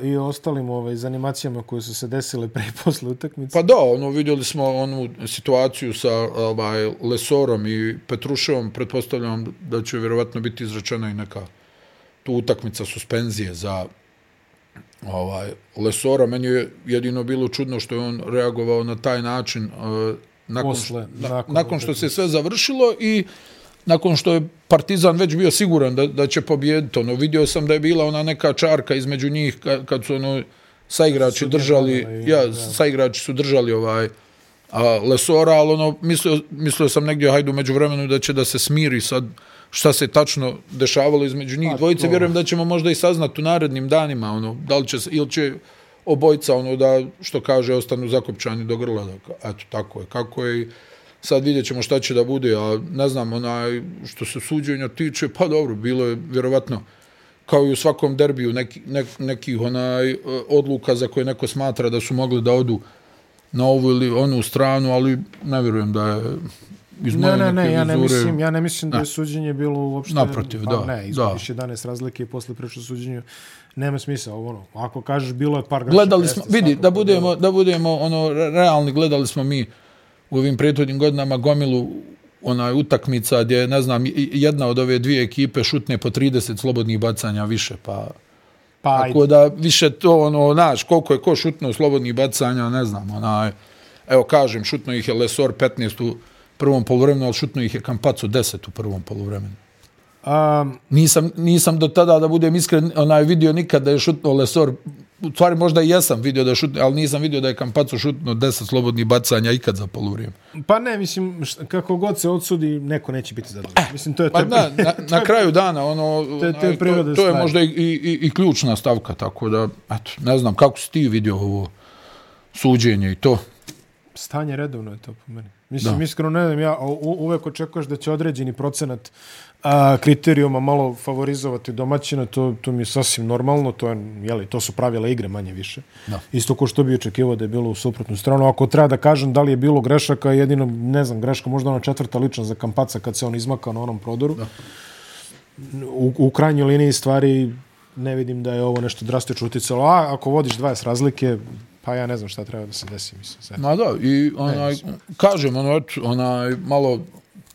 i, i ostalim ovaj, zanimacijama koje su se desile pre i posle utakmice. Pa da, ono, vidjeli smo onu situaciju sa ovaj, Lesorom i Petruševom, pretpostavljam da će vjerovatno biti izrečena i neka tu utakmica suspenzije za ovaj Lesora. Meni je jedino bilo čudno što je on reagovao na taj način uh, nakon, Posle, na, nakon nakon što se sve završilo i nakon što je Partizan već bio siguran da, da će pobijediti. Ono, vidio sam da je bila ona neka čarka između njih kad, kad su ono saigrači držali, ja, da. saigrači su držali ovaj a, Lesora, ali ono, mislio, mislio sam negdje, hajde, među vremenu da će da se smiri sad šta se tačno dešavalo između njih Pa dvojice. to- Vjerujem da ćemo možda i saznati u narednim danima, ono, da li će, ili će obojca, ono, da, što kaže, ostanu zakopčani do grla. Da, eto, tako je. Kako je sad vidjet ćemo šta će da bude, a ne znam, onaj, što se suđenja tiče, pa dobro, bilo je vjerovatno kao i u svakom derbiju neki, nek, nekih onaj e, odluka za koje neko smatra da su mogli da odu na ovu ili onu stranu, ali ne vjerujem da je iz moje Ne, ne, ne, ja ne vizure- mislim, ja ne mislim da je Ne. suđenje bilo uopšte... Naprotiv, pa, da, Ne, da. izgubiš 11 razlike i posle priča o suđenju. Nema smisla, ovo ono. Ako kažeš bilo je par gledali smo, vidi, da budemo, da budemo ono re- realni, gledali smo mi u ovim prethodnim godinama gomilu onaj utakmica gdje, ne znam, jedna od ove dvije ekipe šutne po 30 slobodnih bacanja više, pa Pa, ajde. Tako da više to, ono, znaš, koliko je ko šutno slobodnih bacanja, ne znam, onaj, evo kažem, šutno ih je Lesor 15 u prvom poluvremenu, ali šutno ih je Kampacu 10 u prvom poluvremenu. Um, Nisam, nisam do tada, da budem iskren, onaj vidio nikad da je šutno Lesor, u stvari možda i jesam vidio da je šutno, ali nisam vidio da je Kampacu šutno 10 slobodnih bacanja ikad za poluvrijeme. pa ne, mislim, šta- kako god se odsudi, neko neće biti zadovoljan. Mislim, to je... Pa je- na, na, na kraju dana, ono, To je- to to, to je možda i, i, i ključna stavka, tako da, eto, ne znam, kako si ti vidio ovo suđenje i to? Stanje redovno je to po meni. Mislim, Da. iskreno ne znam, ja uvek očekuješ da će određeni procenat a, kriterijuma malo favorizovati domaćina, to, to mi je sasvim normalno, to, je, jeli, to su pravila igre manje više. Da. Isto ko što bi očekivao da je bilo u suprotnu stranu. Ako treba da kažem da li je bilo grešaka, jedino, ne znam, greška možda ona četvrta lična za Kampaca kad se on izmakao na onom prodoru. Da. U, u krajnjoj liniji stvari ne vidim da je ovo nešto drastično uticalo. A ako vodiš 20 razlike, pa ja ne znam šta treba da se desi. Mislim, sad. Ma da, i onaj, kažem, ono, onaj, malo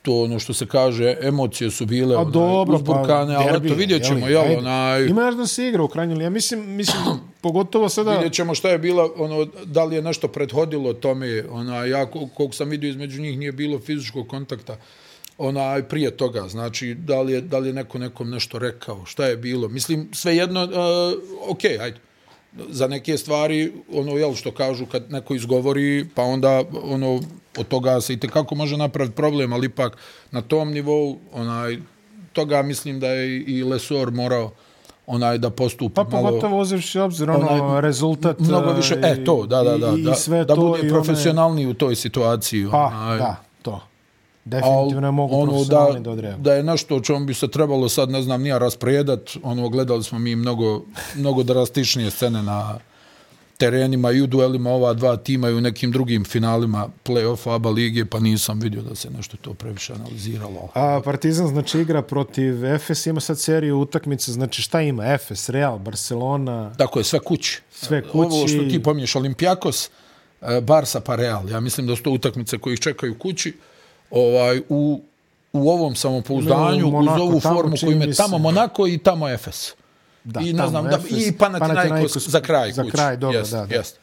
to ono što se kaže, emocije su bile A onaj, dobro, uzburkane, pa, ali derbi, eto, vidjet ćemo, jeli, jel, onaj, Ima da se igra u krajnjoj. Ja mislim, mislim, pogotovo sada... vidjet ćemo šta je bila, ono, da li je nešto prethodilo tome, onaj, ja kol- koliko sam vidio između njih nije bilo fizičkog kontakta, onaj, prije toga, znači, da li je, da li je neko nekom nešto rekao, šta je bilo, mislim, svejedno, uh, okej, okay, ajde, za neke stvari, ono, jel, što kažu kad neko izgovori, pa onda, ono, od toga se i tekako može napraviti problem, ali ipak na tom nivou, onaj, toga mislim da je i Lesor morao onaj da postupi Pa malo pogotovo uzevši obzir ono onaj, rezultat mnogo više e, e to da da da i, da, i sve da to bude i profesionalniji u toj situaciji pa, onaj. da, to. Definitivno je mogu ono profesionalni da, da da je nešto o čemu bi se trebalo sad, ne znam, nija raspredat, ono, gledali smo mi mnogo, mnogo drastičnije scene na terenima i u duelima ova dva tima i u nekim drugim finalima play-offa ABA lige, pa nisam vidio da se nešto to previše analiziralo. A Partizan znači igra protiv Efes, ima sad seriju utakmice, znači šta ima? Efes, Real, Barcelona, Tako je, sve kući. Sve Ovo kući. što ti pomiješ, Olimpijakos, e, Barsa pa Real. Ja mislim da su to utakmice koji ih čekaju kući. Ovaj, u, u ovom samopouzdanju, No, Monako, uz ovu formu koju se. tamo Monako i tamo Efes. da, I ne znam, da, Efes, i Panathinaikos, Panathinaikos za kraj Za kući. kraj, dobro, Jest, da, da. Jest.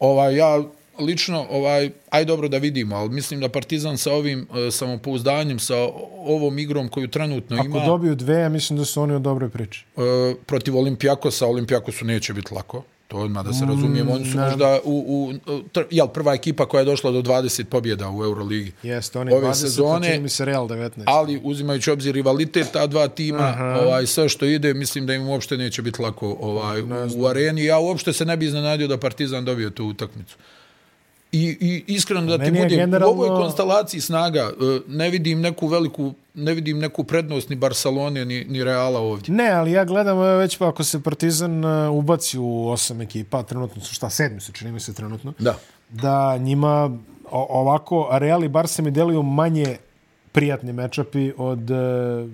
Ovaj, ja lično, ovaj, aj dobro da vidimo, ali mislim da Partizan sa ovim e, samopouzdanjem, sa ovom igrom koju trenutno Ako ima, dobiju dve, ja mislim da su oni u dobroj priči. e, protiv Olimpijakosa, Olimpijakosu neće biti lako. To odmah da se razumijemo. Oni su možda u, u, tr, jel, prva ekipa koja je došla do 20 pobjeda u Euroligi. Jeste, oni Ove 20, sezone, mi se Real 19. Ali uzimajući obzir rivalitet ta dva tima, Aha. ovaj sve što ide, mislim da im uopšte neće biti lako ovaj u areni. Ja uopšte se ne bi iznenadio da Partizan dobije tu utakmicu. I, i iskreno da ti budem, generalno... u ovoj konstelaciji snaga e, ne vidim neku veliku ne vidim neku prednost ni Barcelone ni, ni Reala ovdje. Ne, ali ja gledam već pa ako se Partizan e, ubaci u osam ekipa, trenutno su šta, sedmi su, čini mi se trenutno, da, da njima ovako Real i Barca mi deluju manje prijatni mečapi od, e,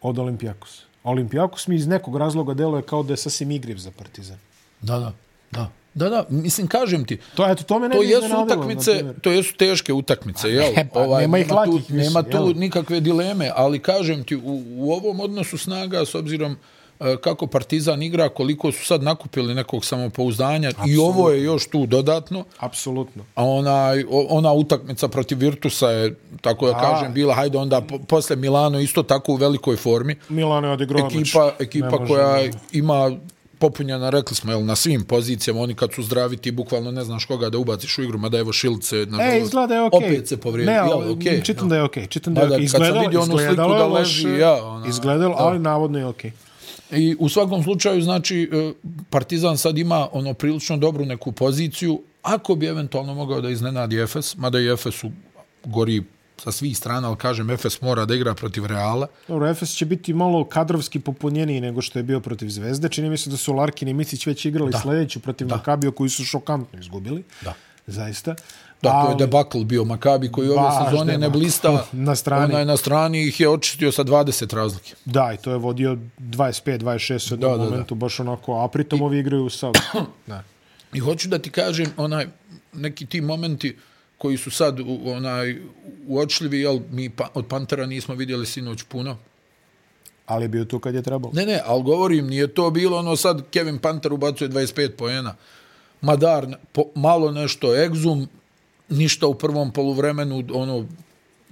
od Olimpijakos. Olimpijakos mi iz nekog razloga deluje kao da je sasvim igriv za Partizan. Da, da, da. Da, da, mislim, kažem ti, to, eto, to, me ne to jesu utakmice, to jesu teške utakmice, jel? Ne, pa, ovaj, nema ih lakih, tu, mislim, Nema tu jel? nikakve dileme, ali kažem ti, u, u ovom odnosu snaga, s obzirom e, kako Partizan igra, koliko su sad nakupili nekog samopouzdanja Absolutno. i ovo je još tu dodatno. Apsolutno. A ona, ona utakmica protiv Virtusa je, tako da kažem, bila, hajde onda po, posle Milano isto tako u velikoj formi. Milano je odigrao Ekipa, ekipa koja ima popunjena, rekli smo, jel, na svim pozicijama, oni kad su zdravi, ti bukvalno ne znaš koga da ubaciš u igru, mada evo Šilce, na e, izgleda je. Okay. Opet se povrijedi. Ne, ali, okay, čitam da je okej. Okay. Čitam da je okej. Okay. Izgledalo, kad sam vidio onu sliku da leži, ja, ona, izgledalo, da. ali navodno je okej. Okay. I u svakom slučaju, znači, e, Partizan sad ima ono prilično dobru neku poziciju, ako bi eventualno mogao da iznenadi Efes, mada i Efes u gori sa svih strana, ali kažem, Efes mora da igra protiv Reala. Dobro, Efes će biti malo kadrovski popunjeniji nego što je bio protiv Zvezde. Čini mi se da su Larkin i Micić već igrali da. sljedeću protiv da. Makabio koji su šokantno izgubili. Da. Zaista. Da, to je debakl bio Makabi koji ove sezone debakl. ne blista. Na strani. Onaj na strani ih je očistio sa 20 razlike. Da, i to je vodio 25-26 u jednom momentu, da. baš onako, a pritom I... ovi igraju sa... da. I hoću da ti kažem, onaj, neki ti momenti, koji su sad u, onaj uočljivi, jel, mi pa, od Pantera nismo vidjeli sinoć puno. Ali je bio tu kad je trebalo. Ne, ne, ali govorim, nije to bilo ono sad Kevin Panter ubacuje 25 poena. Madar, po, malo nešto, Exum, ništa u prvom poluvremenu, ono,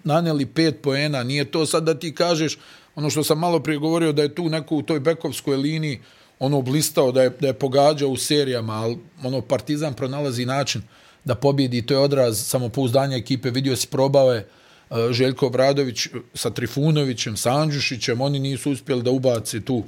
naneli pet poena. Nije to sad da ti kažeš, ono što sam malo prije govorio, da je tu neko u toj bekovskoj liniji ono blistao, da je, da je pogađao u serijama, ali ono, Partizan pronalazi način da pobjedi, to je odraz samopouzdanja ekipe, vidio si probave uh, Željko Bradović sa Trifunovićem, sa Anđušićem, oni nisu uspjeli da ubace tu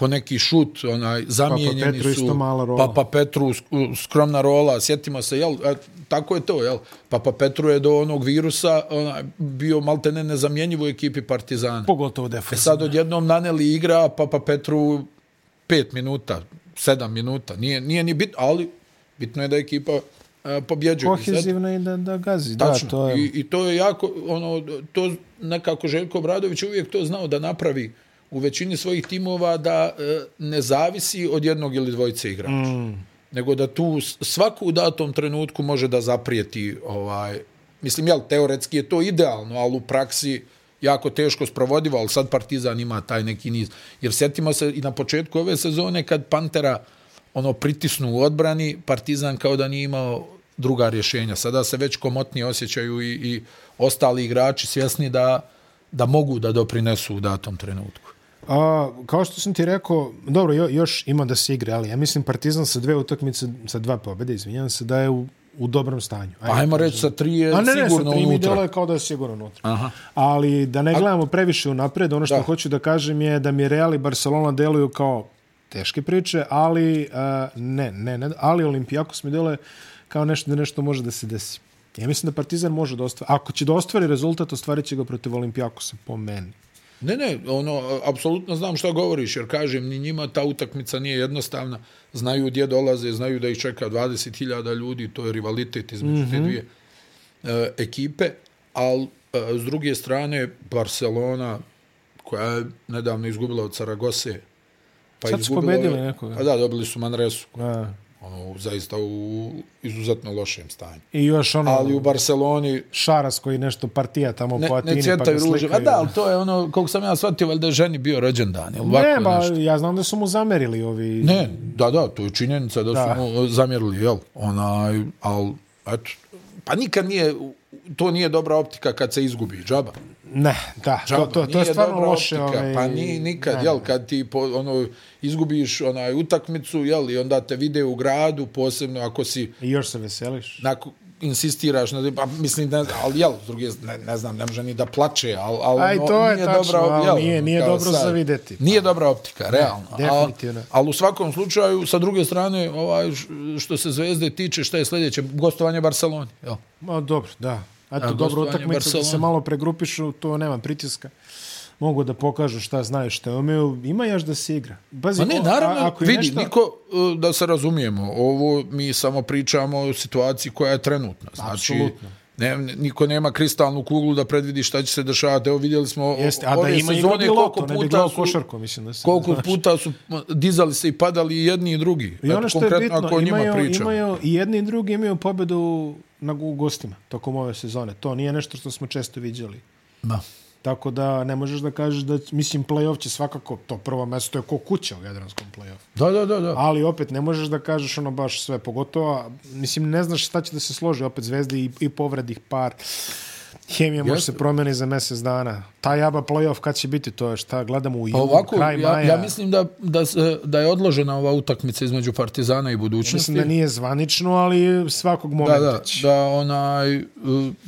po neki šut, onaj, zamijenjeni Papa Petru su, rola. Papa Petru, skromna rola, sjetimo se, jel, a, tako je to, jel, Papa Petru je do onog virusa onaj, bio malte ne nezamjenjivo u ekipi Partizana. Pogotovo defensivno. E sad odjednom naneli igra Papa Petru pet minuta, sedam minuta, nije, nije ni bit, ali bitno je da ekipa pobjeđuje. Kohezivno i da, da gazi. Tačno. Da, to je... I, I to je jako, ono, to nekako Željko Obradović uvijek to znao da napravi u većini svojih timova da e, ne zavisi od jednog ili dvojice igrača. Mm. Nego da tu svaku u datom trenutku može da zaprijeti ovaj, mislim, jel, teoretski je to idealno, ali u praksi jako teško sprovodivo, ali sad Partizan ima taj neki niz. Jer sjetimo se i na početku ove sezone kad Pantera ono pritisnu u odbrani, Partizan kao da nije imao druga rješenja. Sada se već komotnije osjećaju i, i ostali igrači svjesni da, da mogu da doprinesu u datom trenutku. A, kao što sam ti rekao, dobro, jo, još ima da se igre, ali ja mislim Partizan sa dve utakmice, sa dva pobjede, izvinjam se, da je u, u dobrom stanju. Ajmo, Ajmo reći sa tri je A ne, sigurno unutra. A ne, sa tri mi kao da je sigurno unutra. Aha. Ali da ne gledamo previše u napred, ono što da. hoću da kažem je da mi Real i Barcelona deluju kao teške priče, ali uh, ne, ne, ne, ali Olimpijakos mi dele kao nešto da nešto može da se desi. Ja mislim da Partizan može da ostvari. Ako će da ostvari rezultat, ostvarit će ga protiv Olimpijakosa, po meni. Ne, ne, ono, apsolutno znam što govoriš, jer kažem, ni njima ta utakmica nije jednostavna. Znaju gdje dolaze, znaju da ih čeka 20.000 ljudi, to je rivalitet između mm -hmm. te mhm. dvije e, ekipe, ali e, s druge strane, Barcelona, koja je nedavno izgubila od Saragose, Pa Sad su pobedili nekoga. Pa da, dobili su Manresu. A. Ono, zaista u izuzetno lošem stanju. I još ono... Ali u Barceloni... Šaras koji nešto partija tamo ne, po Atini ne pa ga slikaju. A da, ali to je ono, koliko sam ja shvatio, valjda je ženi bio rođendan. Ili ne, ba, nešto. ja znam da su mu zamerili ovi... Ne, da, da, to je činjenica da, da. su mu zamerili, jel? Onaj, ali, eto, pa nikad nije, to nije dobra optika kad se izgubi, džaba. Ne, da, to, to, to je stvarno dobra loše. optika, Ovaj, Pa ni nikad, ne, jel, kad ti po, ono, izgubiš onaj utakmicu, jel, i onda te vide u gradu, posebno ako si I još se veseliš. nako, insistiraš, na, pa mislim, ne, ali jel, s druge, ne, ne znam, ne može ni da plače, ali, ali Aj, ono, to je nije tačno, dobra, ali jel, nije- nije kao dobro sad, za videti. Nije dobra optika, realno. definitivno. Ali, ali u svakom slučaju, sa druge strane, ovaj, što se zvezde tiče, šta je sljedeće? Gostovanje Barceloni, jel? Ma dobro, da. Eto, A, dobro utakmica da se malo pregrupišu, to nema pritiska. Mogu da pokažu šta znaju, šta umeju. Ima još da se igra. Bazi, Pa ne, naravno, ako vidi, nešto- niko, uh, da se razumijemo, ovo mi samo pričamo o situaciji koja je trenutna. Znači, Apsolutno. ne, niko nema kristalnu kuglu da predvidi šta će se dešavati. Evo vidjeli smo Jeste, a da ove ima bi sezone loto, koliko ne bi puta gledao su, košarku, mislim da se... koliko znaš. puta su dizali se i padali i jedni i drugi. I ono što je bitno, imaju, imaju, i jedni i drugi imaju pobedu na gostima tokom ove sezone. To nije nešto što smo često viđali. Da. Tako da ne možeš da kažeš da, mislim, play-off će svakako, to prvo mesto je ko kuća u Jadranskom play-offu. Da, da, da, da. Ali opet ne možeš da kažeš ono baš sve, pogotovo, mislim, ne znaš šta će da se složi, opet zvezde i, i povredih par. Hemija može se promeni za mjesec dana. Ta jaba play-off kad će biti, to je šta gledamo u Pa ovako, kraj ja, maja. ja mislim da, da, da je odložena ova utakmica između Partizana i budućnosti. mislim da nije zvanično, ali svakog Da, momenta da, će. da onaj,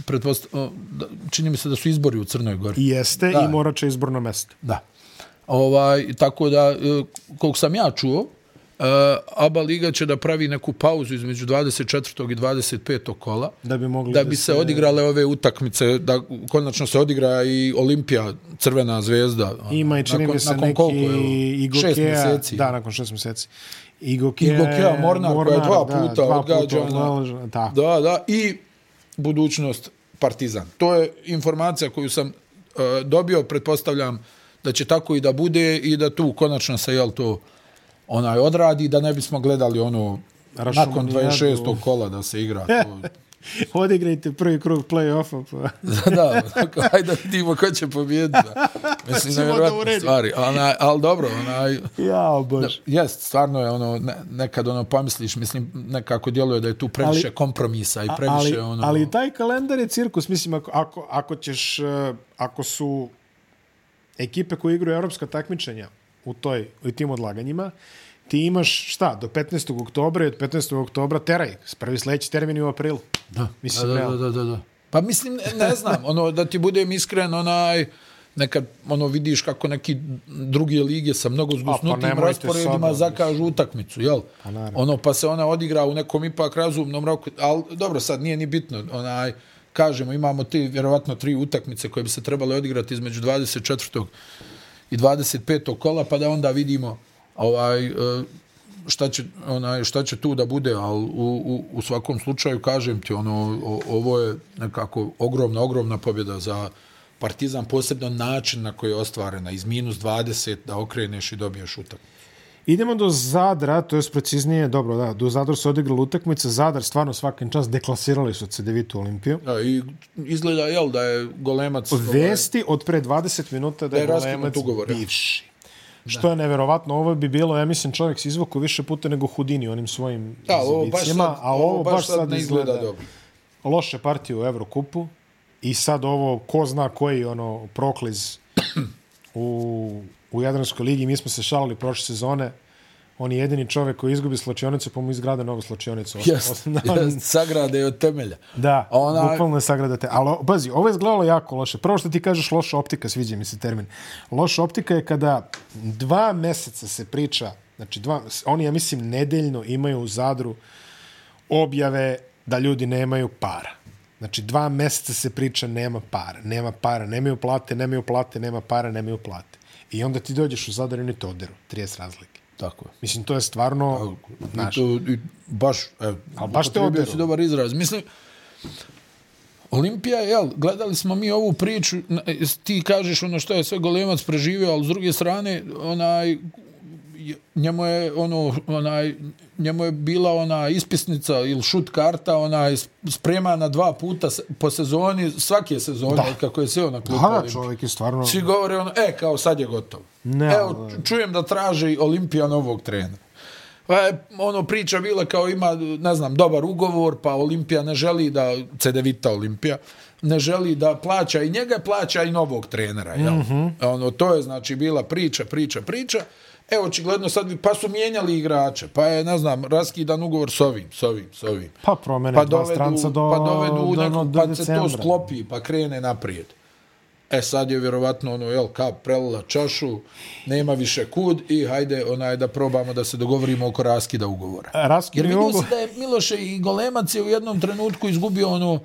pretpost, da, čini mi se da su izbori u Crnoj Gori. I jeste Da. i morat će izborno mesto. Da. Ovaj, tako da, uh, koliko sam ja čuo, uh, ABA Liga će da pravi neku pauzu između 24. i 25. kola, Da bi mogli da bi se odigrale ove utakmice, da konačno se odigra i Olimpija, Crvena zvezda. Ima i čini nakon, mi se nakon neki koliko, evo, i šest mjeseci. Da, nakon šest mjeseci. I Gokeja, I Gokea Mornar, koja je dva da, puta dva odgađana. Tako. Da, da, i budućnost Partizan. To je informacija koju sam uh, dobio, pretpostavljam da će tako i da bude i da tu konačno se jel to onaj odradi da ne bismo gledali ono nakon Rašomonijadu. 26. kola da se igra to. Odigrajte prvi krug play-offa. Pa. da, da, ajde vidimo ko će pobijediti. da. Mislim, nevjerojatne uredimo. stvari. Onaj, ali dobro, onaj, Jao, bož. Jest, stvarno je ono, ne, nekad ono pomisliš, mislim, nekako djeluje da je tu previše Ali- kompromisa i previše ali, ono... ali taj kalendar je cirkus, mislim, ako, ako, ako ćeš, eh, ako su ekipe koje igraju evropska takmičenja u, toj, u tim odlaganjima, ti imaš šta, do 15. oktobra i od 15. oktobra teraj, prvi sledeći termin je u aprilu. Da, Mislim, da, da, da, da, da. Pa mislim, ne, znam, ono, da ti budem iskren, onaj, nekad ono vidiš kako neki druge lige sa mnogo zgusnutim pa rasporedima sada, zakažu utakmicu, jel? Pa naravno. ono pa se ona odigra u nekom ipak razumnom roku, ali dobro, sad nije ni bitno, onaj, kažemo, imamo ti vjerovatno tri utakmice koje bi se trebale odigrati između 24 i 25. kola, pa da onda vidimo ovaj, e, šta će, onaj, šta će tu da bude, ali u, u, u svakom slučaju kažem ti, ono, o, ovo je nekako ogromna, ogromna pobjeda za Partizan, posebno način na koji je ostvarena, iz minus 20 da okreneš i dobiješ utakmicu. Idemo do Zadra, to je preciznije, dobro, da, do Zadra se odigrala utakmica, Zadar stvarno svakim čas deklasirali su od CDVita Olimpiju. Da, I izgleda, jel, da je golemac... ovaj, Vesti od pre 20 minuta da je, Da je Golemac ugovor, bivši. Što je neverovatno, ovo bi bilo, ja mislim, čovjek se izvuku više puta nego Hudini onim svojim Da, ovo baš sad, a ovo baš sad ne izgleda, dobro. loše partije u Evrokupu i sad ovo, ko zna koji ono prokliz u, u Jadranskoj ligi, mi smo se šalili prošle sezone, on je jedini čovjek koji izgubi slačionicu, pa mu izgrade novu slačionicu. Jest, jest, sagrade od temelja. Da, Ona- Ona... bukvalno je sagradate. Ali, o- pazi, ovo je izgledalo jako loše. Prvo što ti kažeš loša optika, sviđa mi se termin. Loša optika je kada dva meseca se priča, znači dva, oni, ja mislim, nedeljno imaju u Zadru objave da ljudi nemaju para. Znači, dva meseca se priča nema para, nema para, nemaju plate, nemaju plate, nema para, nemaju plate. I onda ti dođeš u Zadar i oni te oderu, 30 razlike. Tako je. Mislim, to je stvarno... I Znaš, to, i baš, evo, Al baš te oderu. si dobar izraz. Mislim, Olimpija, jel, gledali smo mi ovu priču, ti kažeš ono što je sve golemac preživio, ali s druge strane, onaj, njemu je ono onaj njemu je bila ona ispisnica ili šut karta onaj spremana dva puta po sezoni svake sezone da. kako je sve na klubu da, čovjek je stvarno... Svi govore ono, e, kao sad je gotovo. Ne, Evo, čujem da traži Olimpija novog trenera. Pa je, ono, priča bila kao ima, ne znam, dobar ugovor, pa Olimpija ne želi da, CDVita Olimpija, ne želi da plaća i njega, plaća i novog trenera. Jel? Mm -hmm. ono, to je znači bila priča, priča, priča. Evo, očigledno sad, pa su mijenjali igrače, pa je, ne znam, raskidan ugovor s ovim, s ovim, s ovim. Pa promene Pa dva dovedu, stranca do, pa dovedu do, nekog, do, pa do se to sklopi, pa krene naprijed. E sad je vjerovatno ono, jel, kap prelila čašu, nema više kud i hajde onaj da probamo da se dogovorimo oko raskida ugovora. Jer Raskini vidio ugovor. se da je Miloše i Golemac je u jednom trenutku izgubio ono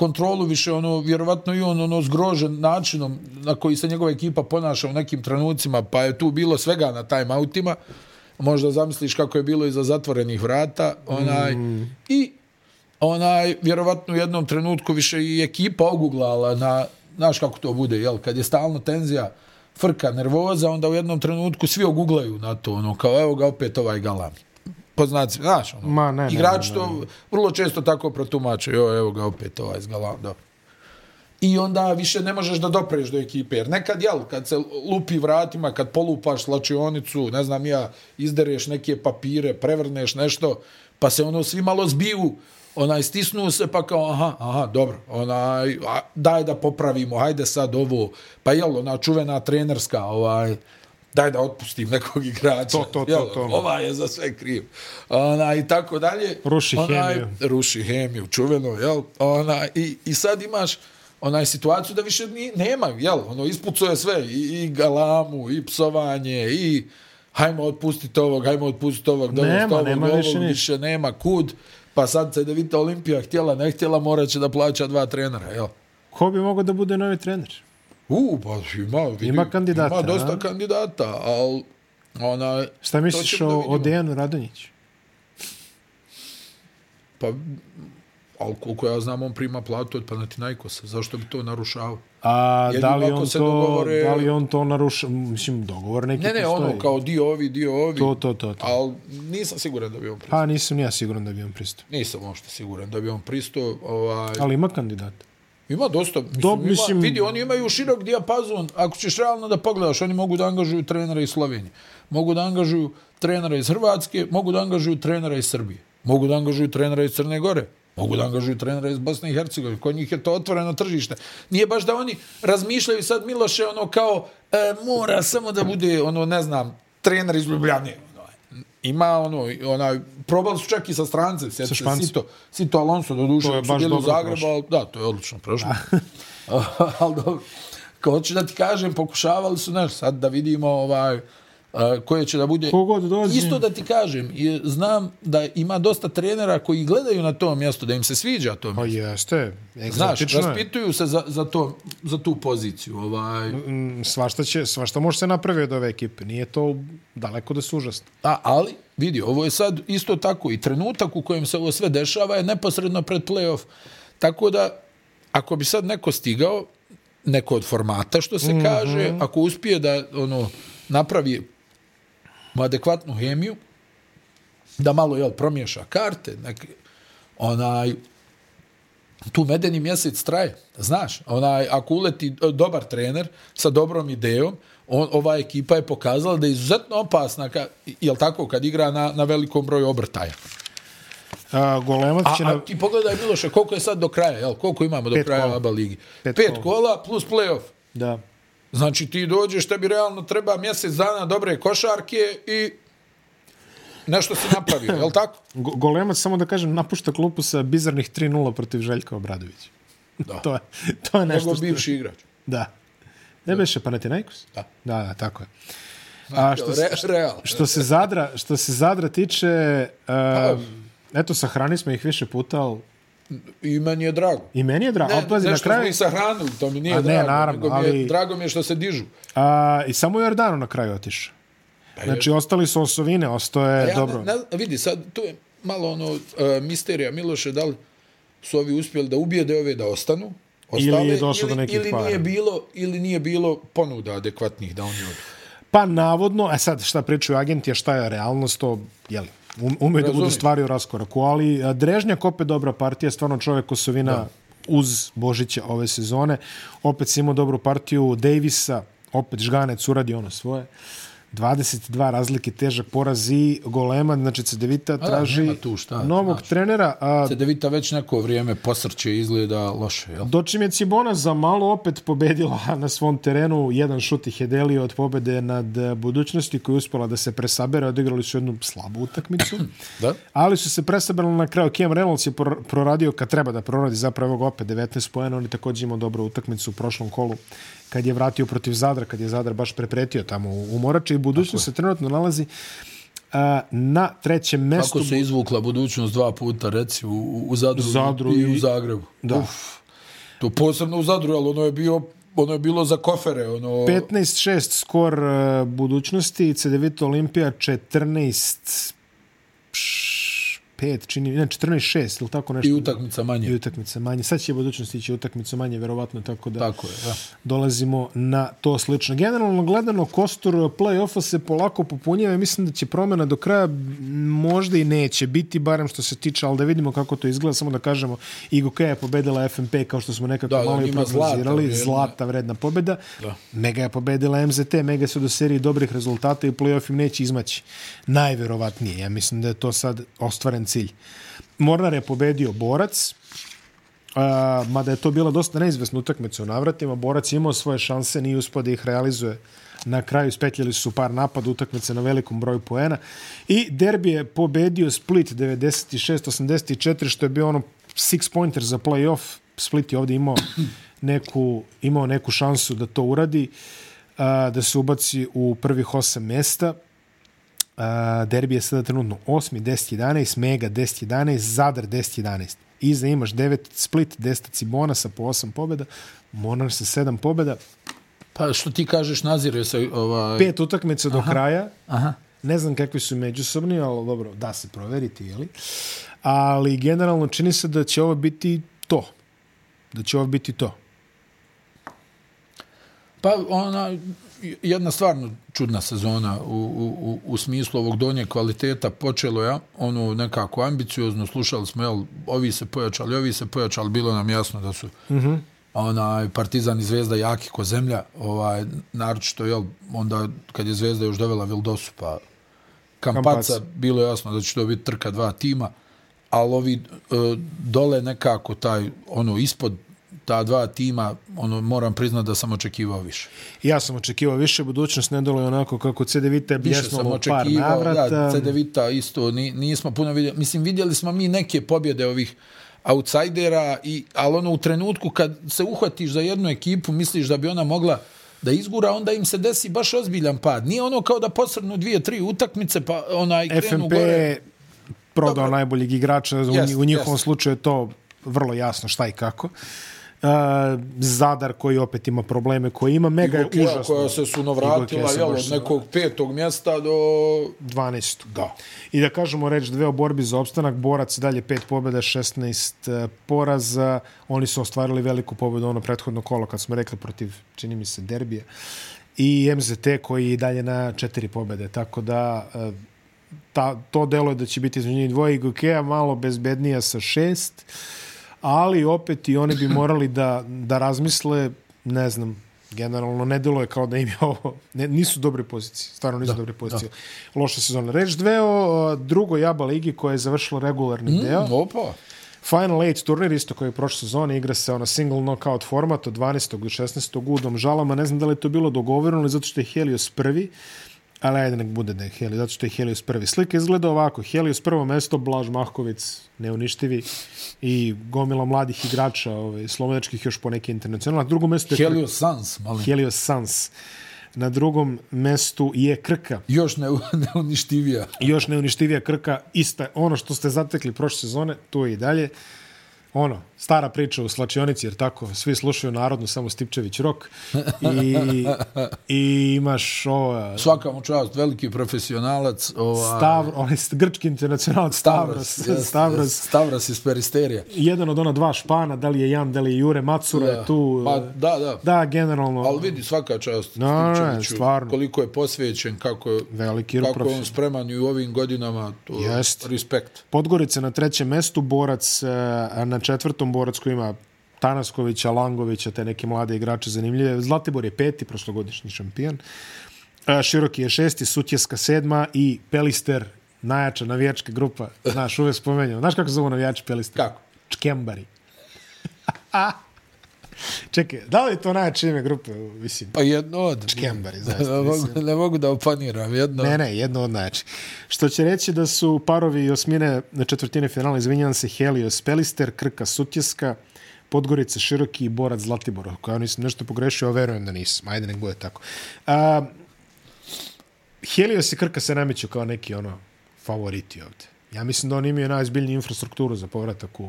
kontrolu više, ono, vjerovatno i on ono zgrožen načinom na koji se njegova ekipa ponaša u nekim trenucima, pa je tu bilo svega na time-outima. Možda zamisliš kako je bilo iza zatvorenih vrata. Onaj, mm. I onaj, vjerovatno u jednom trenutku više i ekipa oguglala na, znaš kako to bude, jel, kad je stalno tenzija, frka, nervoza, onda u jednom trenutku svi oguglaju na to, ono, kao evo ga opet ovaj galami. Poznaci, znaš, ono, Ma, ne, ne, igrači ne, ne, to vrlo često tako protumače, jo, evo ga opet ovaj zgalam, dobro. I onda više ne možeš da dopreš do ekipe, jer nekad, jel, kad se lupi vratima, kad polupaš slačionicu, ne znam ja, izdereš neke papire, prevrneš nešto, pa se ono svi malo zbiju, onaj stisnu se pa kao aha, aha, dobro, onaj, a, daj da popravimo, hajde sad ovo, pa jel, ona čuvena trenerska, ovaj, daj da otpustim nekog igrača. To, to, to, jel, to. Ova je za sve kriv. Ona, I tako dalje. Ruši onaj, hemiju. Ruši hemiju, čuveno, jel? Ona, i, I sad imaš onaj situaciju da više ni, nema, jel? Ono, ispucuje sve, i, i galamu, i psovanje, i hajmo otpustiti ovog, hajmo otpustiti ovog, Nema, ovog, nema ovog, više ništa. više nema kud. Pa sad se da vidite Olimpija htjela, ne htjela, morat će da plaća dva trenera, jel? Ko bi mogao da bude novi trener? U, pa ima, vidi, Ima kandidata, Ima dosta a? kandidata, ali ona, Šta misliš o, o Dejanu Radonjiću? Pa, ali koliko ja znam, on prima platu od Panathinaikosa. Zašto bi to narušao? A Jedino da li on to, dogovore- da li on to naruša, mislim, dogovor neki Ne, ne, postoji. ono, kao dio ovi, dio ovi. To, to, to, to. Ali nisam siguran da bi on pristao. Pa nisam ni ja siguran da bi on pristao. Nisam uopšte siguran da bi on pristao. Ovaj, Ali ima kandidata. Ima dosta. Mislim, Do- ima, mislim- vidi, oni imaju širok dijapazon. Ako ćeš realno da pogledaš, oni mogu da angažuju trenera iz Slovenije. Mogu da angažuju trenera iz Hrvatske, mogu da angažuju trenera iz Srbije. Mogu da angažuju trenera iz Crne Gore. Mogu da angažuju trenera iz Bosne i Hercegovine. Kod njih je to otvoreno tržište. Nije baš da oni razmišljaju sad Miloše ono kao e, mora samo da bude ono ne znam trener iz Ljubljane. Ima ono, onaj, probali su čak i sa strance, sa Špancem. Sito, Sito Alonso, do duše, su bili u Zagrebu, ali da, to je odlično prošlo. ali dobro, kao hoću da ti kažem, pokušavali su nešto, sad da vidimo ovaj, a, koje će da bude... Kogod dođe. Isto da ti kažem, znam da ima dosta trenera koji gledaju na to mjesto, da im se sviđa to Pa mjesto. jeste, Znaš, egzotično je. raspituju se za, za, to, za tu poziciju. Ovaj. Mm, Svašta, će, svašta može se napraviti od ove ekipe. Nije to daleko da se užasno. A, ali, vidi, ovo je sad isto tako i trenutak u kojem se ovo sve dešava je neposredno pred playoff. Tako da, ako bi sad neko stigao, neko od formata, što se mm -hmm. kaže, ako uspije da ono napravi adekvatnu hemiju, da malo jel, promiješa karte, nek, onaj, tu medeni mjesec traje, znaš, onaj, ako uleti e, dobar trener sa dobrom idejom, on, ova ekipa je pokazala da je izuzetno opasna, ka, jel tako, kad igra na, na velikom broju obrtaja. A, golemac A, će a na... ti pogledaj, Miloše, koliko je sad do kraja, jel, koliko imamo do Pet kraja kola. ABA ligi? Pet Pet kola. kola plus playoff. Da. Znači ti dođeš, tebi realno treba mjesec dana dobre košarke i nešto si napravio, jel tako? Go- Golemac, samo da kažem, napušta klupu sa bizarnih 3-0 protiv Željka Obradovića. Da. to, je, to je nešto Nego što... bivši igrač. Da. Ne beše Panathinaikos? Da. Da, da, tako je. A što, se- Re, real. što se Zadra, što se Zadra tiče, uh, eto, sahrani smo ih više puta, ali I meni je drago. i meni je drago. Ne, Ali pazi, na nešto smo kraju, ih sahranili, to mi nije A ne, drago. naravno, mi je, ali- Drago mi je što se dižu. a, i samo Jordano na kraju otišao. Znači, ostali su osovine, ostao je, A ja, dobro. Ne, ne, vidi, sad tu je malo ono uh, misterija Miloše, da li su ovi uspjeli da ubijede ove da ostanu, Ili je došlo ili, do nekih ili para. nije bilo ili nije bilo ponuda adekvatnih da oni odu. Pa navodno, a sad šta pričaju agenti, a šta je realnost, to, jeli, um, umeju da budu Razumijem. stvari u raskoraku, ali a, Drežnjak opet dobra partija, stvarno čovjek osovina da. uz Božića ove sezone, opet si imao dobru partiju Davisa, opet Žganec uradi ono svoje. 22 razlike, težak poraz i golema, znači Cedevita da, traži nema tu šta, novog znači. trenera. A, Cedevita već neko vrijeme posrće izgleda loše, jel? Dočim je Cibona za malo opet pobedila na svom terenu, jedan šut ih je delio od pobede nad budućnosti koja je uspela da se presabere, odigrali su jednu slabu utakmicu, Da? ali su se presaberali na kraju. Cam Reynolds je proradio kad treba da proradi zapravo opet 19 pojena, on je također imao dobru utakmicu u prošlom kolu kad je vratio protiv Zadra, kad je Zadar baš prepretio tamo u, Morače i budućnost se trenutno nalazi a, na trećem mestu. Kako se izvukla budućnost dva puta, reci, u, u- u Zadru, Zadru i, i- u Zagrebu. Da. Uf, to posebno u Zadru, ali ono je bio ono je bilo za kofere, ono 15-6 skor uh, budućnosti, CDVita Olimpija 14 5, čini, ne, 14-6, ili tako nešto. i utakmica manje. I utakmica manje. Sad će budućnost ići utakmicu manje, verovatno, tako da Tako je, da. dolazimo na to slično. Generalno gledano, kostur play-offa se polako popunjava i mislim da će promjena do kraja možda i neće biti, barem što se tiče, ali da vidimo kako to izgleda, samo da kažemo, Igokeja je pobedila FNP, kao što smo nekako Da, malo i zlata prognozirali, vredna. zlata vredna pobeda. Da. Mega je pobedila MZT, Mega su do serije dobrih rezultata i play-off im neće izmaći. Najverovatnije, ja mislim da je to sad ostvaren cilj. Mornar je pobedio Borac, a, mada je to bila dosta neizvesna utakmica u navratima. Borac je imao svoje šanse, nije uspio da ih realizuje na kraju spetljali su par napada utakmice na velikom broju poena i derbi je pobedio Split 96-84 što je bio ono six pointer za playoff Split je ovdje imao neku, imao neku šansu da to uradi da se ubaci u prvih osam mjesta Uh, derbi je sada trenutno 8. 10-11, Mega 10-11, Zadar 10-11. Iza imaš 9 Split, 10 Cibona sa po 8 pobjeda, Monar sa 7 pobjeda, Pa što ti kažeš, nazire se ovaj... pet utakmica do kraja. Aha. Ne znam kakvi su međusobni, ali dobro, da se proveriti, jeli? Ali generalno čini se da će ovo biti to. Da će ovo biti to. Pa ona, jedna stvarno čudna sezona u, u, u, u smislu ovog donje kvaliteta počelo je ono nekako ambiciozno, slušali smo, jel, ovi se pojačali, ovi se pojačali, bilo nam jasno da su mm -hmm. onaj, Partizan i Zvezda jaki ko zemlja, ovaj, naročito, jel, onda kad je Zvezda još dovela Vildosu, pa Kampaca, Kampaca. bilo jasno da će to biti trka dva tima, ali ovi e, dole nekako taj, ono, ispod ta dva tima, ono, moram priznati da sam očekivao više. Ja sam očekivao više, budućnost ne deluje onako kako CD Vita je bljesnulo u par navrata. da, CDVita isto, ni, nismo puno vidjeli, mislim, vidjeli smo mi neke pobjede ovih outsidera, i, ali ono u trenutku kad se uhvatiš za jednu ekipu, misliš da bi ona mogla da izgura, onda im se desi baš ozbiljan pad. Nije ono kao da posrnu dvije, tri utakmice, pa onaj krenu FNP gore. je prodao Dobro. najboljeg igrača, u, Jest, u njihovom jest. slučaju je to vrlo jasno šta i kako. Uh, Zadar koji opet ima probleme koje ima, Mega je užasno. koja se jel, baš od nekog petog mjesta do... 12. Da. I da kažemo reč dve o borbi za opstanak, Borac dalje pet pobjeda, 16 poraza. Oni su ostvarili veliku pobjedu ono prethodno kolo, kad smo rekli protiv, čini mi se, derbija. I MZT koji je dalje na četiri pobjede. Tako da e, ta, to delo je da će biti između njih dvoje. Igokea malo bezbednija sa šest, ali opet i oni bi morali da, da razmisle, ne znam, generalno ne delo je kao da im je ovo, ne, nisu dobre pozicije, stvarno nisu da, dobre pozicije. Da. Loša sezona. Reč dve o drugoj Jaba ligi koja je završila regularni mm, deo. Opa, Final 8 turnir, isto koji je prošle sezone, igra se ona single knockout format od 12. do 16. u Domžalama. Ne znam da li je to bilo dogovoreno, ali zato što je Helios prvi, ali ajde nek bude da je Helios, zato što je Helios prvi. Slika izgleda ovako, Helios prvo mesto, Blaž Mahkovic, neuništivi, i gomila mladih igrača, ovaj, slovenačkih još po neke internacionalne. Na drugom je Helios Sans, malim. Helios Sans. Na drugom mestu je Krka. Još ne, neuništivija. Još neuništivija Krka, ista, ono što ste zatekli prošle sezone, to je i dalje. Ono, stara priča u slačionici, jer tako, svi slušaju narodnu, samo Stipčević rok. I, i imaš ovo... Svaka mu čast, veliki profesionalac. Ova, Stavr, onaj grčki internacionalac Stavros. Stavros, Stavros. Stavros iz Peristerija. Jedan od ona dva špana, da li je Jan, da li je Jure, Macura Da. je tu. Pa, da, da. Da, generalno. Ali vidi svaka čast No, Stipčeviću, stvarno. koliko je posvećen, kako je, Veliki kako je on spreman i u ovim godinama, to Jest. respekt. Podgorica na trećem mestu, Borac e, na četvrtom, Borac koji ima Tanaskovića, Langovića, te neke mlade igrače zanimljive. Zlatibor je peti, prošlogodišnji šampion. A, Široki je šesti, Sutjeska sedma i Pelister, najjača navijačka grupa. Znaš, uvek spomenjamo. Znaš kako zovu navijači Pelister? Kako? Čkembari. Čekaj, da li je to najjače ime grupe? Mislim, Pa jedno od... Čkembari, zaista, ne, mogu, ne mogu da opaniram, jedno... Ne, ne, jedno od najjačih. Što će reći da su parovi osmine na četvrtine finala, izvinjavam se, Helios Pelister, Krka Sutjeska, Podgorica Široki i Borac Zlatibor. Ako ja nisam nešto pogrešio, a verujem da nisam. Ajde, nek bude tako. A, Helios i Krka se nameću kao neki ono favoriti ovde. Ja mislim da oni imaju najzbiljniju infrastrukturu za povratak u,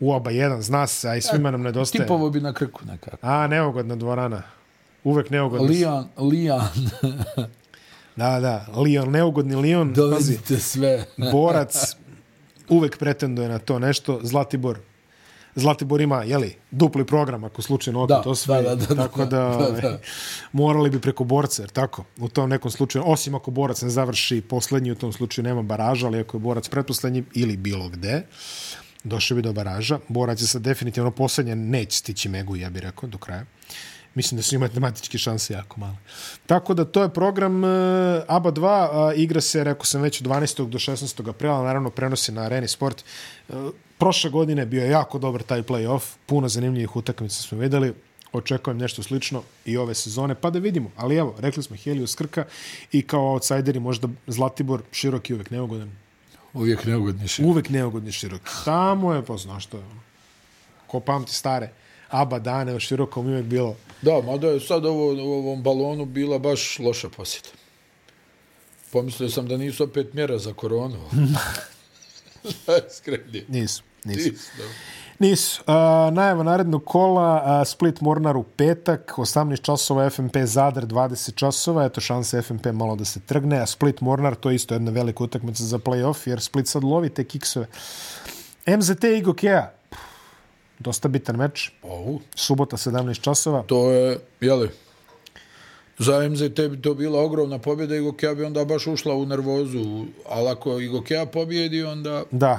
u oba jedan. Zna se, a i svima nam nedostaje. Tipovo bi na krku nekako. A, neugodna dvorana. Uvek neugodna. Lijan, Lijan, Da, da. Lion, neugodni Lion. Pazi, dovezite sve. borac uvek pretenduje na to nešto. Zlatibor Zlatibor ima, jeli, dupli program ako slučajno opet Da, osvoji. da, da, da, tako da, da, ovaj, da. morali bi preko borca, jer tako, u tom nekom slučaju, osim ako borac ne završi poslednji, u tom slučaju nema baraža, ali ako je borac pretposlednji ili bilo gde, došao bi do baraža. Borac je sad definitivno poslednje, neće stići Megu, ja bih rekao, do kraja. Mislim da su im matematičke šanse jako male. Tako da to je program uh, ABA 2, uh, igra se, rekao sam već, od 12. do 16. aprila, naravno prenosi na Areni Sport. Uh, prošle godine bio je jako dobar taj play-off, puno zanimljivih utakmica smo videli, očekujem nešto slično i ove sezone, pa da vidimo. Ali evo, rekli smo Helios Krka i kao outsideri možda Zlatibor, široki uvek neugodan. Uvijek neugodniši. Uvek neugodni široki. Tamo je, pa znaš što je ono. Ko pamti stare ABA dane o širokom uvek bilo Da, mada je sad ovo, u ovom balonu bila baš loša posjeta. Pomislio sam da nisu opet mjera za koronu. Skrenje. Nisu, nisu. Nisu. Nisu. Uh, najava narednog kola, uh, Split Mornar u petak, 18 časova, FMP Zadar 20 časova, eto šanse FMP malo da se trgne, a Split Mornar to je isto jedna velika utakmica za play-off, jer Split sad lovi te kiksove. MZT i Gokea, dosta bitan meč, Ovu, subota 17 časova. to je, jeli, za MZT bi to bila ogromna pobjeda i Gokea bi onda baš ušla u nervozu, ali ako i Gokea pobjedi, onda Da,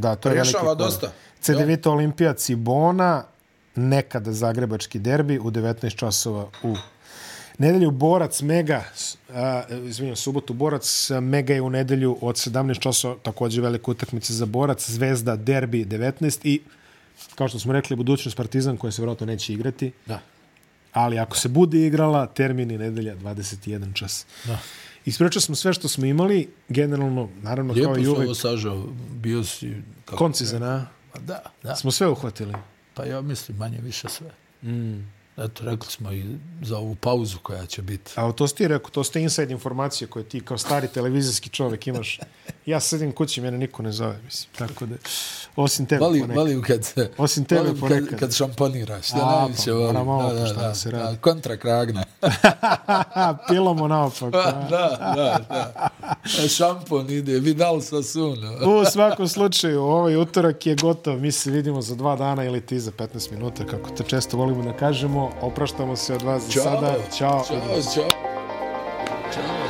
da, to je veliki rješava dosta. CDVita Olimpija Cibona, nekada zagrebački derbi u 19 časova u nedelju Borac Mega, a, izvinjam, subotu Borac Mega je u nedelju od 17 časova, također velika utakmica za Borac, Zvezda derbi 19 i kao što smo rekli, budućnost Partizan koja se vjerojatno neće igrati, Da. ali ako se bude igrala, termin je nedelja 21 čas. Da. Ispričali smo sve što smo imali, generalno, naravno, Lijepo kao i uvek, ovo sažao, bio si... Kako, koncizan, a? Pa da, da. Smo sve uhvatili. Pa ja mislim manje više sve. Mm. Eto, rekli smo i za ovu pauzu koja će biti. A to si ti rekao, to ste inside informacije koje ti kao stari televizijski čovjek imaš. Ja sedim kući, mene niko ne zove, mislim. Tako da, osim tebe Vali, ponekad. vali kad, Osim tebe volim ponekad. Kad, kad šamponiraš. A, Ja pa, volim. mora malo da, da, da, se radi. da, kontra kragna. Pilomo naopak. da, da, da. Šampon ide, Vidal sa Suno. U svakom slučaju, ovaj utorak je gotov. Mi se vidimo za dva dana ili ti za 15 minuta, kako te često volimo da kažemo opraštamo se od vas za sada. Ćao. Ćao, ćao. Ćao.